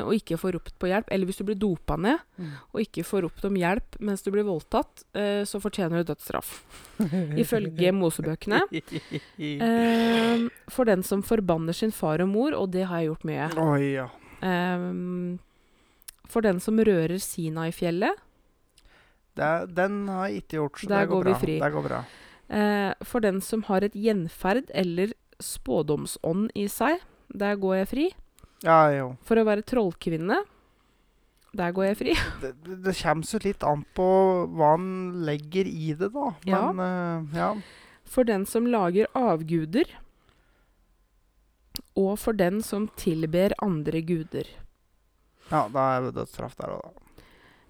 og ikke får ropt på hjelp, eller hvis du blir dopa ned Mm. og ikke får ropt om hjelp mens du blir voldtatt, eh, så fortjener du dødsstraff. (laughs) Ifølge Mosebøkene. Eh, for den som forbanner sin far og mor, og det har jeg gjort mye. Oh, ja. Eh, for den som rører Sinai-fjellet. Det, den har jeg ikke gjort, så Der det går, går vi fri. Går bra. Eh, for den som har et gjenferd eller spådomsånd i seg. Der går jeg fri. Ja, jo. For å være trollkvinne. Der går jeg fri. (laughs) Det, det, kommer så litt an på hva han legger i det, da. Ja. Men eh, ja. For den som lager avguder. Og for den som tilber andre guder. ja, da er det dødsstraff der òg, da.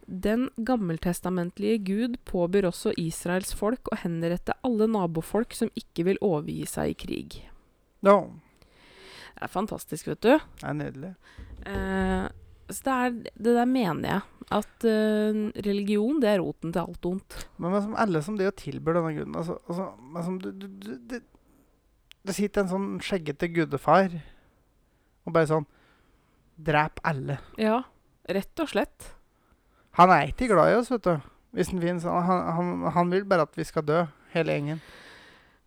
Den gammeltestamentlige Gud påbyr også Israels folk å henrette alle nabofolk som ikke vil overgi seg i krig. Ja, Det er fantastisk, vet du. det er nydelig. Eh, så det, er, det der mener jeg. At eh, religion, det er roten til alt ondt. Men men som alle som det å tilbyr denne guden altså, altså, som du, du, du, det, det sitter en sånn skjeggete gudefar og bare sånn Drep alle. Ja, rett og slett. Han er ikke glad i oss, vet du. Hvis den finnes. Han, han, han vil bare at vi skal dø, hele gjengen.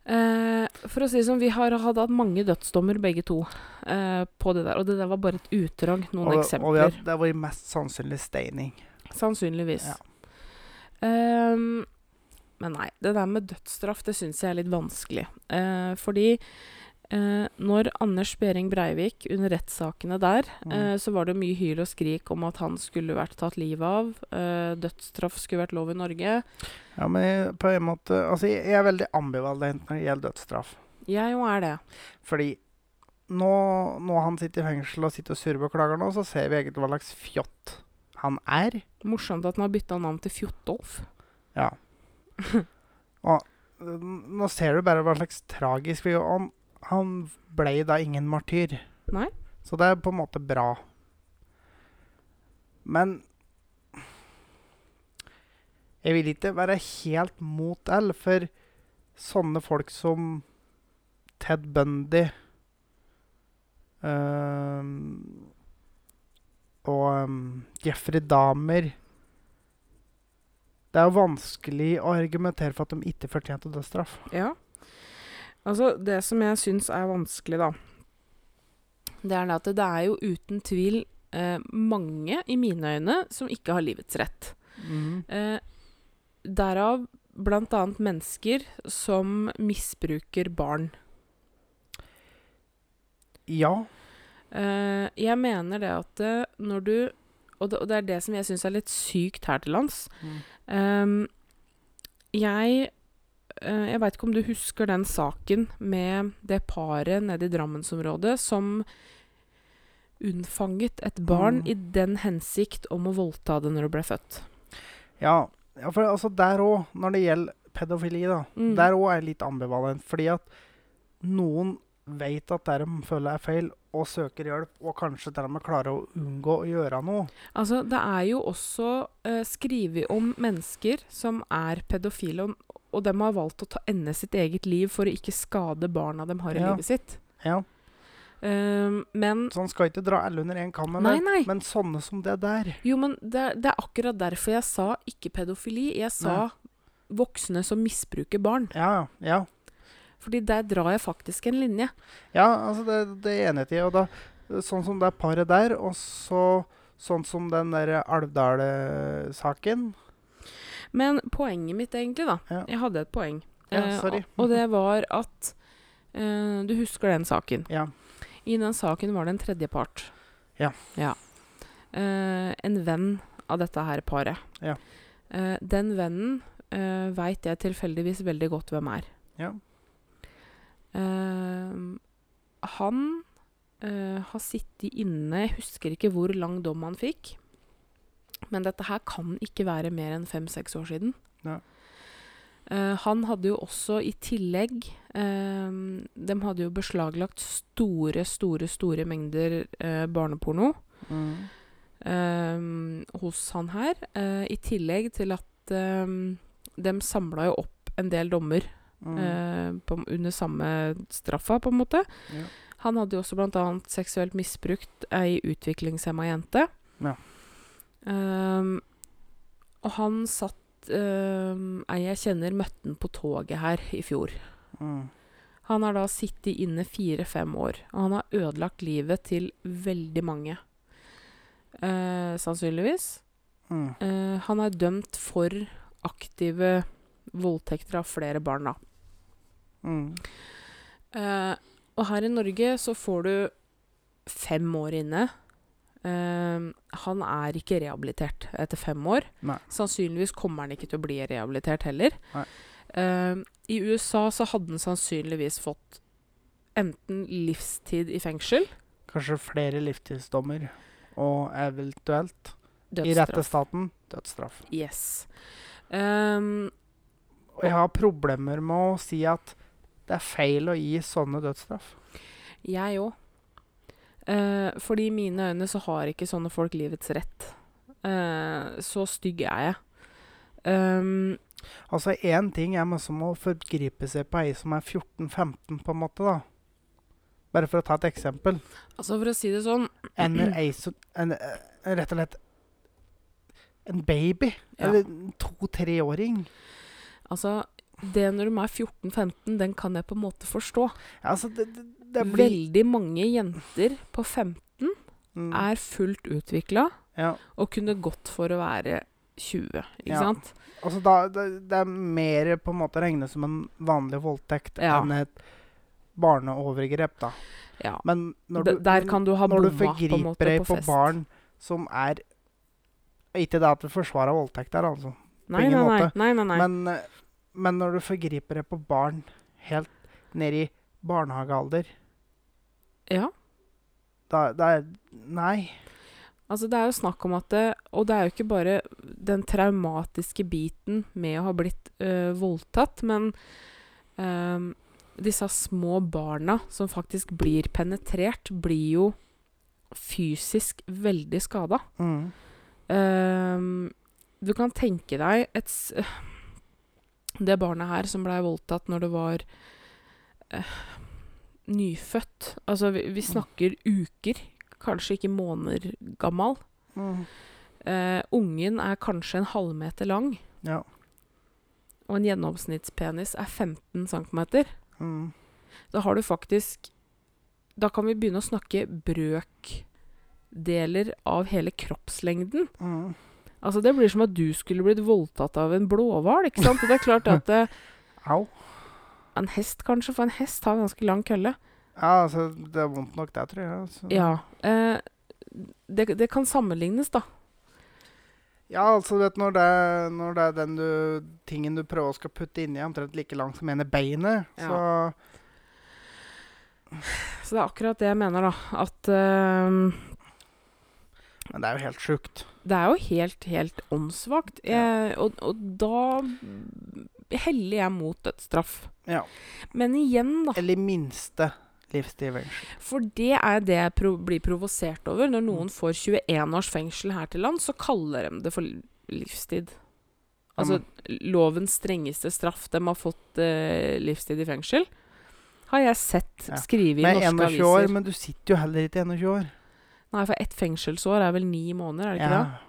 Eh, for å si det sånn, vi har hadde hatt mange dødsdommer begge to eh, på det der. Og det der var bare et utdrag, noen Og, og vi eksempler. har, det var mest sannsynlig steining. Sannsynligvis. Ja. Ehm, men nei, det der med dødsstraff, det syns jeg er litt vanskelig. Eh, fordi eh, når Anders Behring Breivik, under rettssakene der, Mm. eh, så var det mye hyl og skrik om at han skulle vært tatt livet av. Eh, dødsstraff skulle vært lov i Norge. Ja, men jeg, på en måte Altså, jeg, er veldig ambivalent når det gjelder dødsstraff. Jeg jo er det. Fordi nå, nå han sitter i fengsel og sitter og surrer og klager nå, så ser vi egentlig hva slags fjott han er. Morsomt at han har bytta navn til Fjotolf. Ja. (laughs) og nå ser du bare hva slags tragisk vi Han, han ble da ingen martyr. Nei. Så det er på en måte bra. Men jeg vil ikke være helt mot L, for sånne folk som Ted Bundy øhm, og um, Jeffrey Dahmer Det er jo vanskelig å argumentere for at de ikke fortjente dødsstraff. Ja. Altså, det som jeg syns er vanskelig, da, det er at det er jo uten tvil eh, mange, i mine øyne, som ikke har livets rett. Eh, derav annet mennesker som misbruker barn. Ja. Eh, jeg mener det at eh, når du og det, og det er det som jeg syns er litt sykt her til lands. Ehm, jeg Jeg veit ikke om du husker den saken med det paret nede i Drammensområdet som unnfanget et barn Mm. i den hensikt om å voldta det når det ble født. Ja, ja for altså der òg, når det gjelder pedofili, da, Mm. der òg er jeg litt ambivalent. Fordi at noen vet at det de føler er feil, og søker hjelp, og kanskje til og med klarer å unngå å gjøre noe. Altså, det er jo også uh, skrevet om mennesker som er pedofile, og, og de har valgt å ta ende sitt eget liv for å ikke skade barna de har i Ja. livet sitt. Ja, Ehm, men Så han skal ikke dra alle under én kam, Nei, nei. men sånne som det der Jo, men det, det er akkurat derfor jeg sa ikke pedofili. Jeg sa voksne som misbruker barn. Ja, ja. Ja. Fordi der drar jeg faktisk en linje. Ja, altså det, det er jeg i. Og da, sånn som det paret der, og så Sånn som den der Alvdal-saken. Men poenget mitt, egentlig, da Ja. Jeg hadde et poeng. Ja, Eh, sorry. og, og det var at eh, Du husker den saken? Ja. I den saken var det en tredjepart. Ja. Eh, en venn av dette her paret. Ja. Eh, den vennen uh, veit jeg tilfeldigvis veldig godt hvem er. Ja. Eh, han eh, har sittet inne Jeg husker ikke hvor lang dom han fikk. Men dette her kan ikke være mer enn fem-seks år siden. Ja. Uh, han hadde jo også i tillegg uh, De hadde jo beslaglagt store, store, store mengder uh, barneporno Mm. hos han her. I tillegg til at de samla jo opp en del dommer Mm. eh, på, under samme straffa, på en måte. Ja. Han hadde jo også bl.a. seksuelt misbrukt ei utviklingshemma jente. Ja. Ehm, og han satt ehm, Ei jeg kjenner, møtte han på toget her i fjor. Mm. Han har da sittet inne fire-fem år, og han har ødelagt livet til veldig mange. Eh, sannsynligvis. Mm. Eh, han er dømt for aktive voldtekter av flere barn, da. Mm. Eh, og her i Norge så får du fem år inne. Uh, han er ikke rehabilitert etter fem år. Nei. Sannsynligvis kommer han ikke til å bli rehabilitert heller. Eh, I USA så hadde han sannsynligvis fått enten livstid i fengsel Kanskje flere livstidsdommer. Og eventuelt, i rettestaten, dødsstraff. Yes. Um, Og jeg har problemer med å si at det er feil å gi sånne dødsstraff. jeg òg. Eh, fordi i mine øyne så har ikke sånne folk livets rett. Eh, så stygg er jeg. Um, Altså, én ting er man som å forgripe seg på ei som er 14-15, på en måte, da. Bare for å ta et eksempel. altså, for å si det sånn (clears throat) ei som en, eh, Rett og slett en baby. Ja. Eller en to-treåring. Altså, det når de er 14-15, den kan jeg på en måte forstå. Altså, det, det, det blir Veldig mange jenter på 15 Mm, er fullt utvikla ja. og kunne gått for å være 20, ikke Ja. sant? Altså, da, det, det er mer på en måte regnet som en vanlig voldtekt Ja. enn et barneovergrep, da. Ja. Men når du, der kan du ha når du bomma på en forgriper deg på på, barn som er Ikke det at du forsvarer voldtekt der, altså. Nei, ingen nei, nei. måte. nei, nei, nei. Men, eh, men når du forgriper deg på barn helt ned i barnehagealder, ja. da, da Nei. Altså, det er jo snakk om at det, Og det er jo ikke bare den traumatiske biten med å ha blitt øh, voldtatt, men øh, disse små barna som faktisk blir penetrert, blir jo fysisk veldig skada. Mm. Uh, du kan tenke deg et Det barnet her som blei voldtatt når det var eh, nyfødt Altså, vi, vi snakker uker, kanskje ikke måneder gammal. Mm. Eh, ungen er kanskje en halvmeter lang, Ja. og en gjennomsnittspenis er 15 cm. Mm. Da har du faktisk Da kan vi begynne å snakke brøkdeler av hele kroppslengden. Mm. Altså Det blir som at du skulle blitt voldtatt av en blåhval. ikke sant? Og det er klart at (laughs) eh, Au. En hest, kanskje, for en hest har ganske lang kølle. Ja, altså, det er vondt nok, det, tror jeg. Altså. Ja. Eh, det, det kan sammenlignes, da. Ja, altså, du vet, når det, når det er den du, tingen du prøver å skal putte inni, omtrent like lang som ene beinet, Ja. så Så det er akkurat det jeg mener, da. At eh, Men det er jo helt sjukt. Det er jo helt, helt åndssvakt. Jeg- Og, og da heller jeg mot et straff. Ja. Men igjen, da. Eller minste livstid i fengsel. For det er det jeg pro blir provosert over. Når noen får 21 års fengsel her til land, så kaller de det for livstid. Altså lovens strengeste straff. De har fått eh, livstid i fengsel. Har jeg sett Ja. skrevet i norske 21 aviser. år, men du sitter jo heller ikke 21 år. Nei, for ett fengselsår er vel ni måneder, er det ikke det?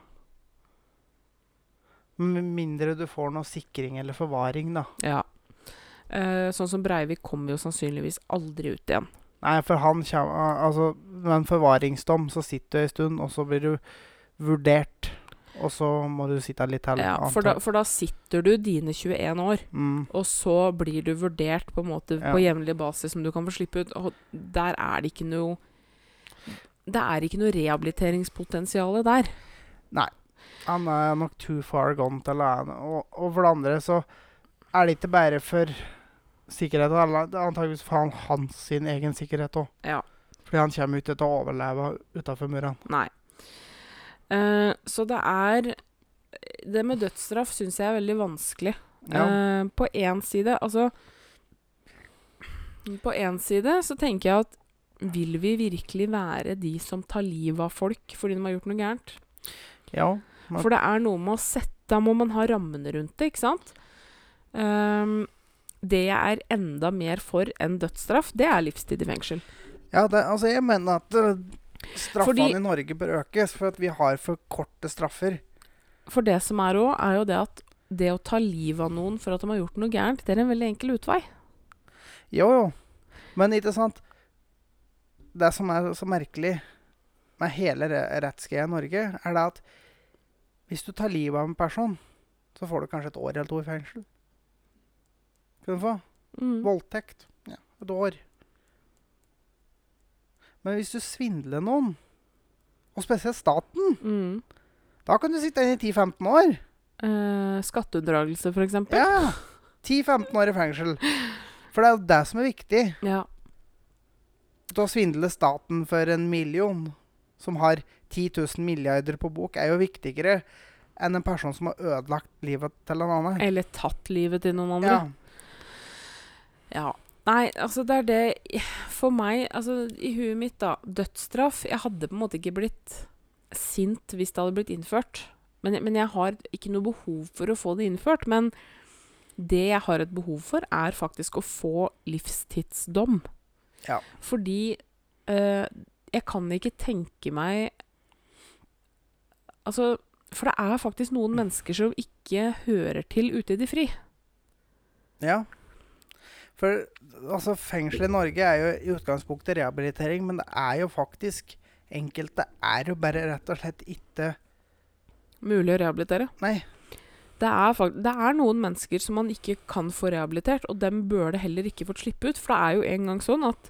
Med mindre du får noe sikring eller forvaring, da. Ja. Eh, sånn som Breivik kommer jo sannsynligvis aldri ut igjen. Nei, for han kommer Altså, med en forvaringsdom så sitter du en stund, og så blir du vurdert, og så må du sitte litt til. Ja, for da, for da sitter du dine 21 år, mm, og så blir du vurdert på en måte Ja. på jevnlig basis som du kan få slippe ut. Og der er det ikke noe Det er ikke noe rehabiliteringspotensial der. Nei. Han er nok too far gone til lære og, og for det andre så er det ikke bare for sikkerheten. Det er antakeligvis for han, hans sin egen sikkerhet òg. Ja. Fordi han kommer ikke til å overleve utafor murene. Nei. Uh, så det er Det med dødsstraff syns jeg er veldig vanskelig. Ja. Uh, på én side Altså På én side så tenker jeg at vil vi virkelig være de som tar livet av folk fordi de har gjort noe gærent? ja. Man... For det er noe med å sette Da må man ha rammene rundt det, ikke sant? Um, det jeg er enda mer for enn dødsstraff, det er livstid i fengsel. Ja, det, altså jeg mener at uh, straffene Fordi- i Norge bør økes, for at vi har for korte straffer. For det som er òg, er jo det at det å ta livet av noen for at de har gjort noe gærent, det er en veldig enkel utvei. Jo, jo. Men ikke sant Det som er så merkelig med hele re- rettsgreia i Norge, er det at hvis du tar livet av en person, så får du kanskje et år eller to i fengsel. Kan du få. Mm. Voldtekt. Ja, et år. Men hvis du svindler noen, og spesielt staten, Mm. da kan du sitte inne i 10-15 år. Eh, Skatteunndragelse, for eksempel. Ja. 10-15 år i fengsel. For det er jo det som er viktig. Ja. Da svindle staten for en million, som har 10 000 milliarder på bok, er jo viktigere enn en person som har ødelagt livet til en annen. Eller tatt livet til noen andre. Ja. Ja. Nei, altså det er det For meg, altså i huet mitt, da. Dødsstraff Jeg hadde på en måte ikke blitt sint hvis det hadde blitt innført. Men, men jeg har ikke noe behov for å få det innført. Men det jeg har et behov for, er faktisk å få livstidsdom. Ja. Fordi eh, jeg kan ikke tenke meg Altså, for det er faktisk noen mennesker som ikke hører til ute i det fri. ja. For altså, fengsel i Norge er jo i utgangspunktet rehabilitering, men det er jo faktisk Enkelte er jo bare rett og slett ikke Mulig å rehabilitere. Nei. Det er, det er noen mennesker som man ikke kan få rehabilitert, og dem bør det heller ikke fått slippe ut. For det er jo en gang sånn at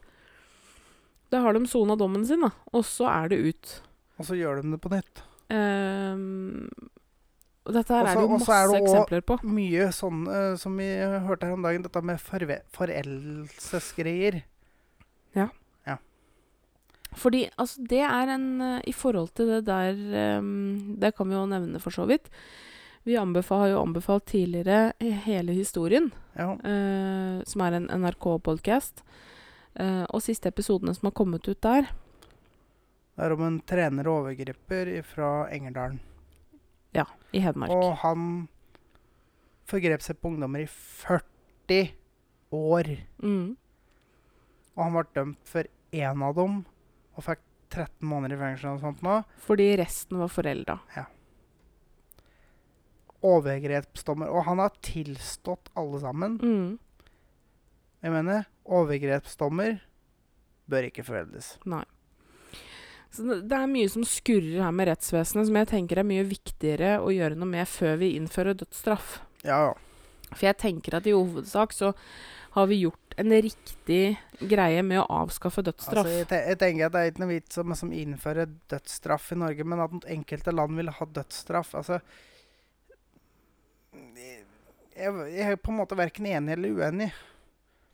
da har de sona dommen sin, da, og så er det ut. Og så gjør de det på nytt. Um, og dette her er det jo også masse er det også- eksempler på. Mye sånn eh, som vi hørte her om dagen, dette med foreldelsesgreier. Ja. ja. Fordi altså, det er en eh, I forhold til det der um, Det kan vi jo nevne for så vidt. Vi anbefal, har jo anbefalt tidligere hele historien. Ja. eh, som er en NRK-podkast. og siste episodene som har kommet ut der. Det er om en trener og overgriper fra Engerdalen. Ja, I Hedmark. Og han forgrep seg på ungdommer i 40 år. Mm. Og han ble dømt for én av dem og fikk 13 måneder i fengsel og sånt nå. Fordi resten var forelda. Overgrepsdommer. Og han har tilstått alle sammen. Mm. Jeg mener, overgrepsdommer bør ikke foreldes. Nei. Så det, er mye som skurrer her med rettsvesenet, som jeg tenker er mye viktigere å gjøre noe med før vi innfører dødsstraff. Ja, ja. For jeg tenker at i hovedsak så har vi gjort en riktig greie med å avskaffe dødsstraff. Altså, jeg, te jeg tenker at Det er ikke noe vits om å innføre dødsstraff i Norge, men at enkelte land vil ha dødsstraff altså, jeg, jeg er på en måte verken enig eller uenig.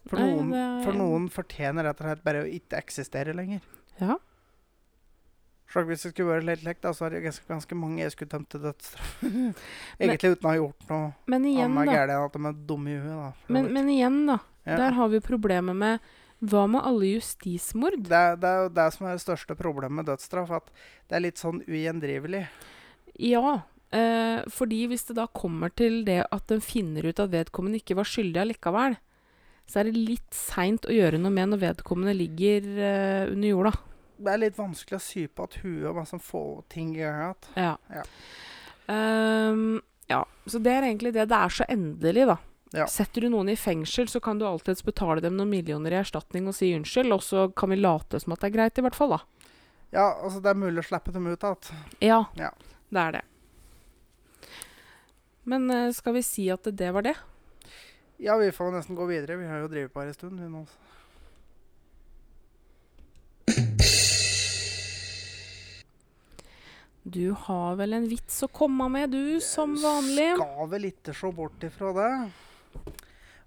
For Nei, noen, er- for noen fortjener rett og slett bare å ikke eksistere lenger. ja. Slag hvis det skulle vært litt lekt, da, så er det ganske, ganske mange jeg skulle dømt til dødsstraff. (laughs) Egentlig uten å ha gjort noe annet da. enn at de er dumme i huet. da. Men, men igjen, da. Ja. Der har vi problemet med Hva med alle justismord? det, det er jo det som er det største problemet med dødsstraff. At det er litt sånn ugjendrivelig. Ja. Eh, fordi hvis det da kommer til det at en finner ut at vedkommende ikke var skyldig allikevel, så er det litt seint å gjøre noe med når vedkommende ligger eh, under jorda. Det er litt vanskelig å sy på at huet og sånn få ting i gang. Ja. Ja. Um, ja. Så det er egentlig det. Det er så endelig, da. Ja. Setter du noen i fengsel, så kan du alltids betale dem noen millioner i erstatning og si unnskyld, og så kan vi late som at det er greit, i hvert fall, da. Ja, altså det er mulig å slippe dem ut igjen. Ja, Ja. det er det. Men eh, skal vi si at det var det? Ja, vi får nesten gå videre. Vi har jo drevet på her en stund. Vi nå. Du har vel en vits å komme med, du, som vanlig. Skal vel ikke se bort ifra det.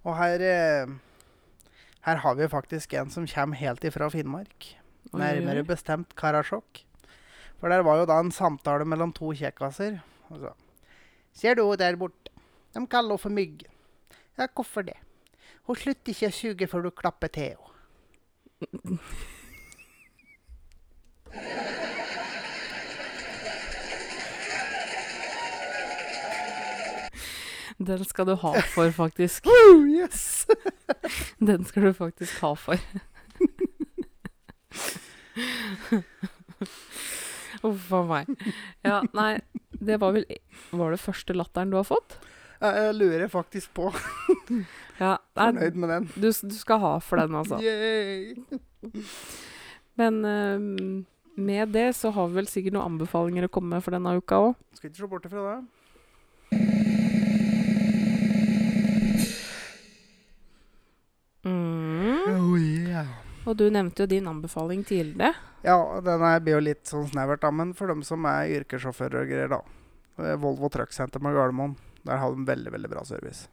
Og her eh, Her har vi faktisk en som kommer helt ifra Finnmark. Oi, Nærmere oi. bestemt Karasjok. For der var jo da en samtale mellom to kjekkaser. Og så, Ser du henne der borte? De kaller henne for Mygg. Ja, hvorfor det? Hun slutter ikke å suge før du klapper til henne. Den skal du ha for, faktisk. (laughs) Oh, yes! (laughs) Den skal du faktisk ha for. (laughs) Uff a meg. Ja, nei, det var vel Var det første latteren du har fått? Jeg, jeg lurer faktisk på. (laughs) Ja, Fornøyd med den. du, du skal ha for den, altså. Yay! Men ehm, med det så har vi vel sikkert noen anbefalinger å komme med for denne uka òg. Skal ikke se bort ifra det. Mm. Oh, yeah. Og du nevnte jo din anbefaling tidligere. Ja, den blir jo litt sånn snevert, da. Men for dem som er yrkessjåfører og greier, da. Er Volvo Truck Center med Gardermoen. Der har de veldig, veldig bra service.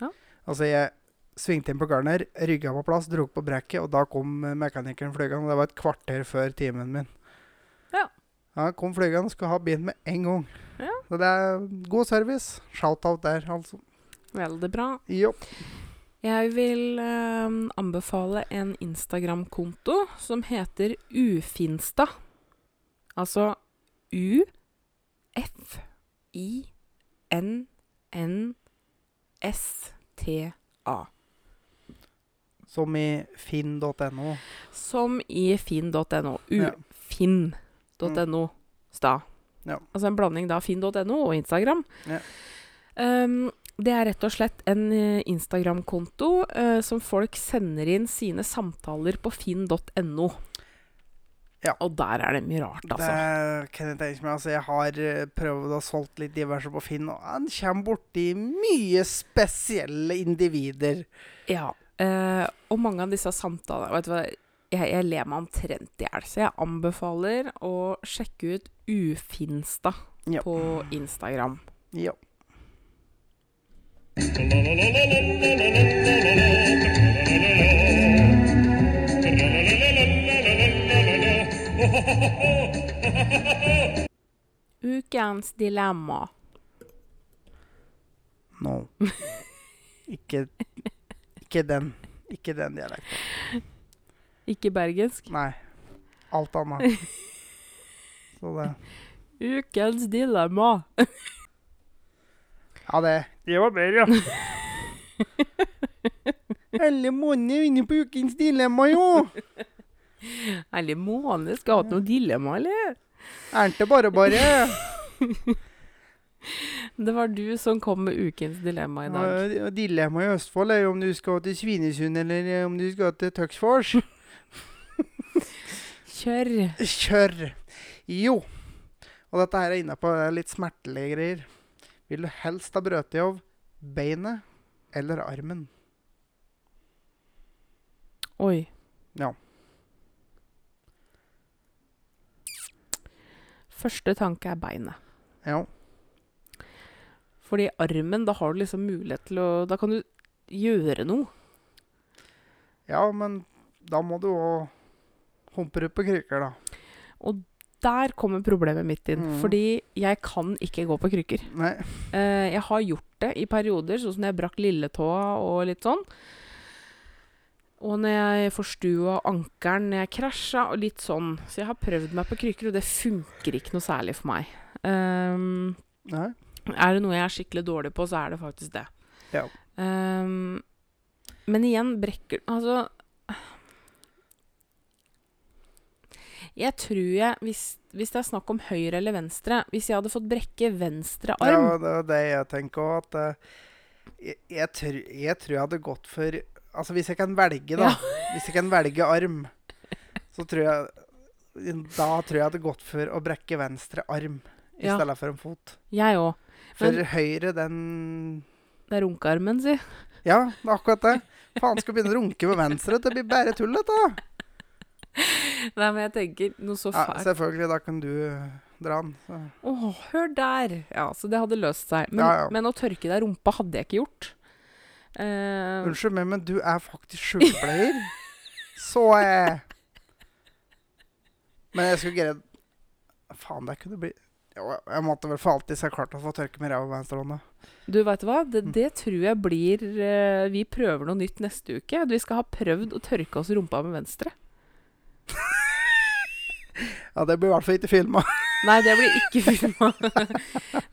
Ja. Altså, jeg svingte inn på Garner, rygga på plass, dro på brekket, og da kom eh, mekanikeren flygende. Det var et kvarter før timen min. Ja. Ja, kom flygende, skulle ha bilen med en gang. Ja. Så det er god service. Shout-out der, altså. Veldig bra. Jo. Jeg vil eh, anbefale en Instagram-konto som heter Ufinsta. Altså U-F-I-N-N-S-T-A. Som i finn.no. Som i finn.no. Ufinn.no. Sta. Ja. Altså en blanding da finn.no og Instagram. Ja. Um, det er rett og slett en eh, Instagram-konto eh, som folk sender inn sine samtaler på finn.no. Ja. Og der er det mye rart, altså. Det kan jeg tenke meg. Altså, jeg har eh, prøvd å solgt litt diverse på Finn, og han kommer borti mye spesielle individer. Ja. eh, og mange av disse samtalene Vet du hva, jeg, jeg ler meg omtrent i hjel. Så jeg anbefaler å sjekke ut Ufinsta Ja. på Instagram. Ja. Ukens dilemma. No. (laughs) Ikke, ikke den. Ikke den dialekten. Ikke bergensk. Nei. Alt annet. (laughs) Så det Ukens dilemma. (laughs) Ja, det Det var bedre, ja. (laughs) Alle måneder inne på ukens dilemma, jo. (laughs) Eller måneder skal ha hatt noe dilemma, eller? Er det bare bare? (laughs) Det var du som kom med ukens dilemma i dag. Ja, Dilemmaet i Østfold er jo om du skal til Svinesund eller eh, om du skal til Tøksfors. Kjør. Kjør! Jo. Og dette her er inne på litt smertelige greier. Vil du helst ha brøt av beinet eller armen? Oi. Ja. Første tanke er beinet. Ja. Fordi armen, da har du liksom mulighet til å Da kan du gjøre noe. ja, men da må du òg humpe ut på krykker, da. Og der kommer problemet mitt inn. Mm. Fordi jeg kan ikke gå på krykker. Nei. Eh, jeg har gjort det i perioder, sånn som jeg brakk lilletåa og litt sånn. Og når jeg forstua ankelen når jeg krasja, og litt sånn. Så jeg har prøvd meg på krykker, og det funker ikke noe særlig for meg. Um, er det noe jeg er skikkelig dårlig på, så er det faktisk det. Ja. Um, men igjen, brekker Altså Jeg tror jeg, hvis, hvis det er snakk om høyre eller venstre Hvis jeg hadde fått brekke venstre arm Ja, det er det jeg tenker òg, at eh, jeg, jeg, tror, jeg tror jeg hadde gått for Altså, hvis jeg kan velge, da. (laughs) Hvis jeg kan velge arm, så tror jeg Da tror jeg hadde gått for å brekke venstre arm i Ja. stedet for en fot. Jeg òg. For høyre, den Det er runkearmen, si. Ja, det er akkurat det. Faen, skal begynne å runke med venstre. Det blir bare tull, dette. (laughs) Nei, men jeg tenker noe så Ja, selvfølgelig, da kan du eh, dra den. Å, Åh, hør der! Ja, så det hadde løst seg. Men, Ja, ja. men å tørke deg rumpa hadde jeg ikke gjort. Uh, Unnskyld meg, men du er faktisk sykepleier. (laughs) Så eh. Men jeg skulle greid Faen, det kunne bli jo, Jeg måtte vel for alltid se klart å få tørke med ræva med venstrehånda. du, veit du hva? Det, Mm. det tror jeg blir uh, Vi prøver noe nytt neste uke. Vi skal ha prøvd å tørke oss rumpa med venstre. (laughs) Ja, det blir i hvert fall ikke filma. (laughs) Nei, det blir ikke filma.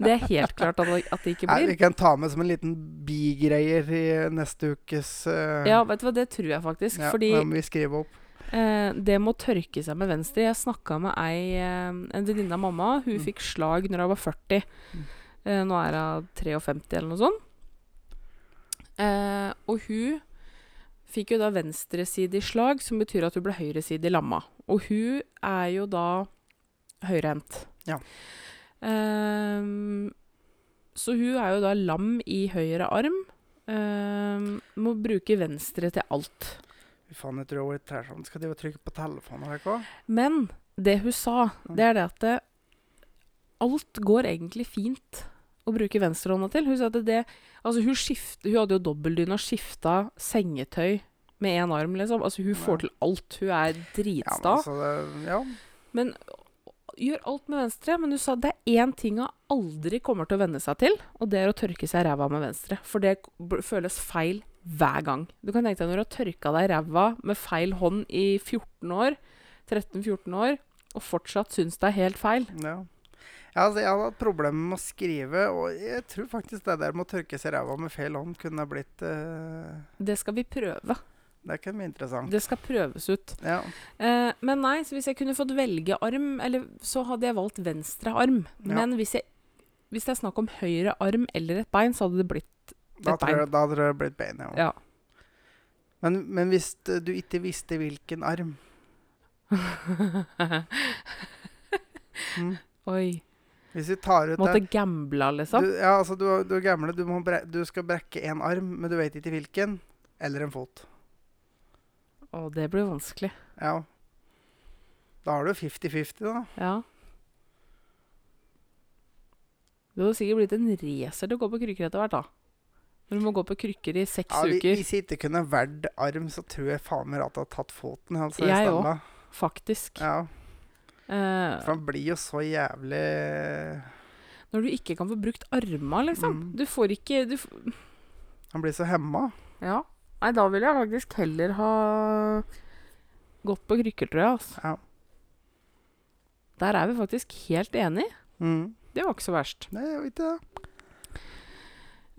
det er helt klart at det, at det ikke Nei. Vi kan ta med som en liten bigreier i neste ukes uh... Ja, vet du hva, det tror jeg faktisk. ja, fordi må vi opp. Uh, det med å tørke seg med venstre Jeg snakka med ei, uh, en venninne av mamma. Hun Mm. fikk slag når hun var 40. Mm. Nå er hun 53 eller noe sånt. Og hun fikk jo da venstresidig slag, som betyr at hun ble høyresidig lamma. Og hun er jo da høyrehendt. Ja. Um, så hun er jo da lam i høyre arm. Um, må bruke venstre til alt. Fy faen, jeg tror hun er sånn. Skal de trykke på telefonen her, ikke? Men det hun sa, det er det at det, alt går egentlig fint å bruke venstrehånda til. Hun sa at det Altså, hun skift, Hun hadde jo dobbeltdyne og skifta sengetøy med én arm, liksom. Altså, hun får til alt. Hun er Ja, men dritsta. det, ja. Men gjør alt med venstre. Men hun sa det er én ting hun aldri kommer til å venne seg til, og det er å tørke seg ræva med venstre. For det føles feil hver gang. Du kan tenke deg når du har tørka deg ræva med feil hånd i 14 år, 13-14 år, og fortsatt syns det er helt feil. Ja. Ja, altså, jeg hadde hatt problemer med å skrive, og jeg tror faktisk det der med å tørke seg ræva med feil hånd kunne blitt uh... Det skal vi prøve. Det kan bli interessant. Det skal prøves ut. Ja. Uh, men nei, så hvis jeg kunne fått velge arm, eller så hadde jeg valgt venstre arm. Ja. Men hvis, jeg, hvis det er snakk om høyre arm eller et bein, så hadde det blitt Da, Et bein. jeg, da hadde det blitt bein, ja. Ja. Men, men hvis du ikke visste hvilken arm (laughs) mm. Oi. Hvis vi tar ut Måtte gamble, liksom. du, Ja, altså, du, du er gamle. Du, bre du skal brekke en arm, men du vet ikke hvilken. Eller en fot. Å, det blir vanskelig. Ja. Da har du 50-50, da. Ja. Du hadde sikkert blitt en racer til å gå på krykker etter hvert, da. Når du må gå på krykker i seks Ja, vi- uker. Hvis jeg ikke kunne valgt arm, så tror jeg faen meg at jeg hadde tatt foten. Altså, Jeg òg. Faktisk. Ja, for han blir jo så jævlig når du ikke kan få brukt arma, liksom. Mm. Du får ikke du, Han blir så hemma. Ja. Nei, da ville jeg faktisk heller ha gått på krykker, tror jeg. Altså. Ja. Der er vi faktisk helt enige. Mm. Det var ikke så verst. Nei, jeg vet ikke.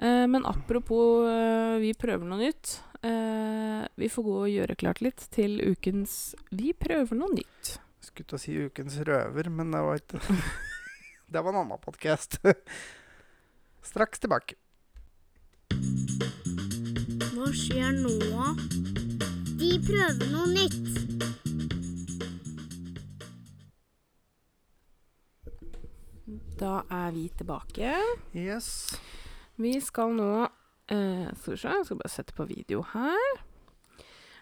Eh, men apropos eh, vi prøver noe nytt. Eh, vi får gå og gjøre klart litt til ukens Vi prøver noe nytt. Skulle til å si Ukens røver, men det var ikke (laughs) Det var en annen podkast. (laughs) Straks tilbake. Hva skjer nå? Vi prøver noe nytt. Da er vi tilbake. Yes. Vi skal nå eh, Skal vi se, jeg skal bare sette på video her.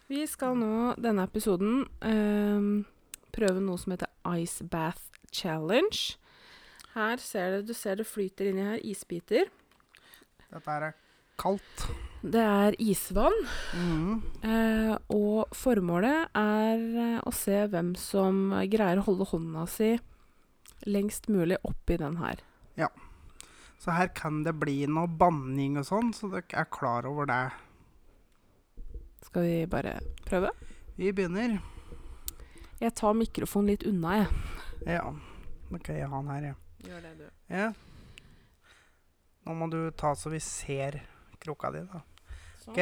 Vi skal nå denne episoden eh, prøve noe som heter Ice Bath Challenge. Her ser du, du ser det flyter inni her isbiter. Dette er kaldt. Det er isvann. Mm. Eh, og formålet er eh, å se hvem som greier å holde hånda si lengst mulig oppi den her. Så her kan det bli noe banning og sånn, så dere er klar over det. Skal vi bare prøve? Vi begynner. Jeg tar mikrofonen litt unna, jeg. Ja. Da kan jeg ha den her, ja. Gjør det, du. ja. Nå må du ta så vi ser krukka di, da. Sånn. OK.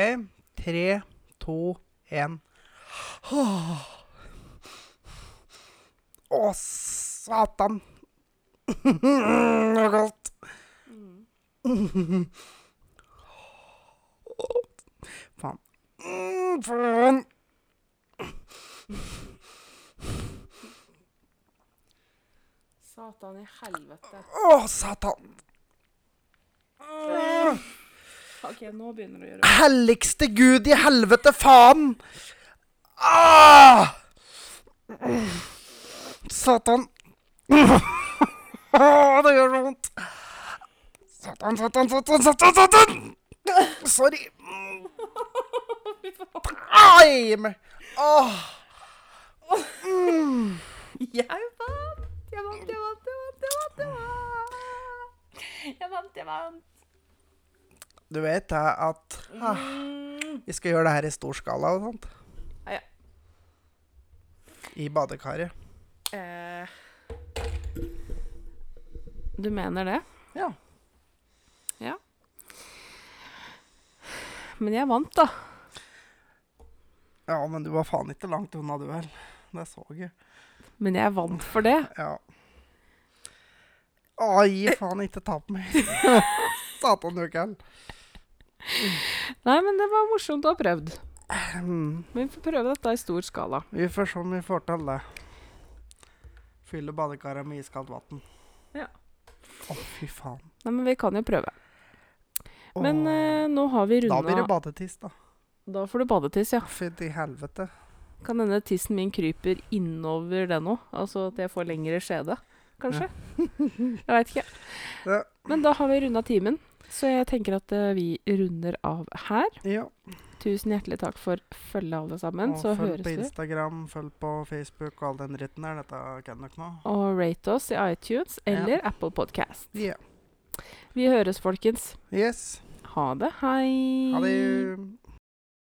Tre, to, én. Å, satan! Det var kaldt. Mm. Faen. Mm, Faen. Satan i helvete. Å, satan! OK, nå begynner det å gjøre Helligste Gud i helvete, faen! Ah! Satan. Åh, (laughs) det gjør så vondt. Satan, satan, satan, satan, satan! Sorry. Ai! men- Åh. Mm. Jeg vant! Jeg vant, jeg vant, jeg vant, jeg vant! Jeg vant, jeg vant! Du vet da at ah, vi skal gjøre det her i stor skala og sånt. Ja, ja. I badekaret. Eh, du mener det? Ja. Ja. Men jeg vant, da. Ja, men du var faen ikke langt unna, du vel. Det så jeg. Men jeg vant for det. Ja. Å, gi faen, ikke ta på meg. Satan, du kan. Nei, men det var morsomt å ha prøvd. Mm. Men vi får prøve dette i stor skala. Vi får se om vi får til det. Fylle badekaret med iskaldt vann. Ja. Å, fy faen. Nei, men vi kan jo prøve. Åh. Men eh, nå har vi Da blir det badetiss, da. Da får du badetiss, ja. Fytti helvete. Kan denne tissen min kryper innover det nå. Altså at jeg får lengre skjede, kanskje? jeg veit ikke. Ja. Men da har vi runda timen, så jeg tenker at uh, vi runder av her. Ja. Tusen hjertelig takk for følget, alle sammen. Og Så følg høres på vi. Instagram, følg på Facebook og all den dritten der. Dette kan dere nå. Og rate oss i iTunes eller Apple Podcast. Ja. Vi høres, folkens. Yes. Ha det. Hei. Ha det.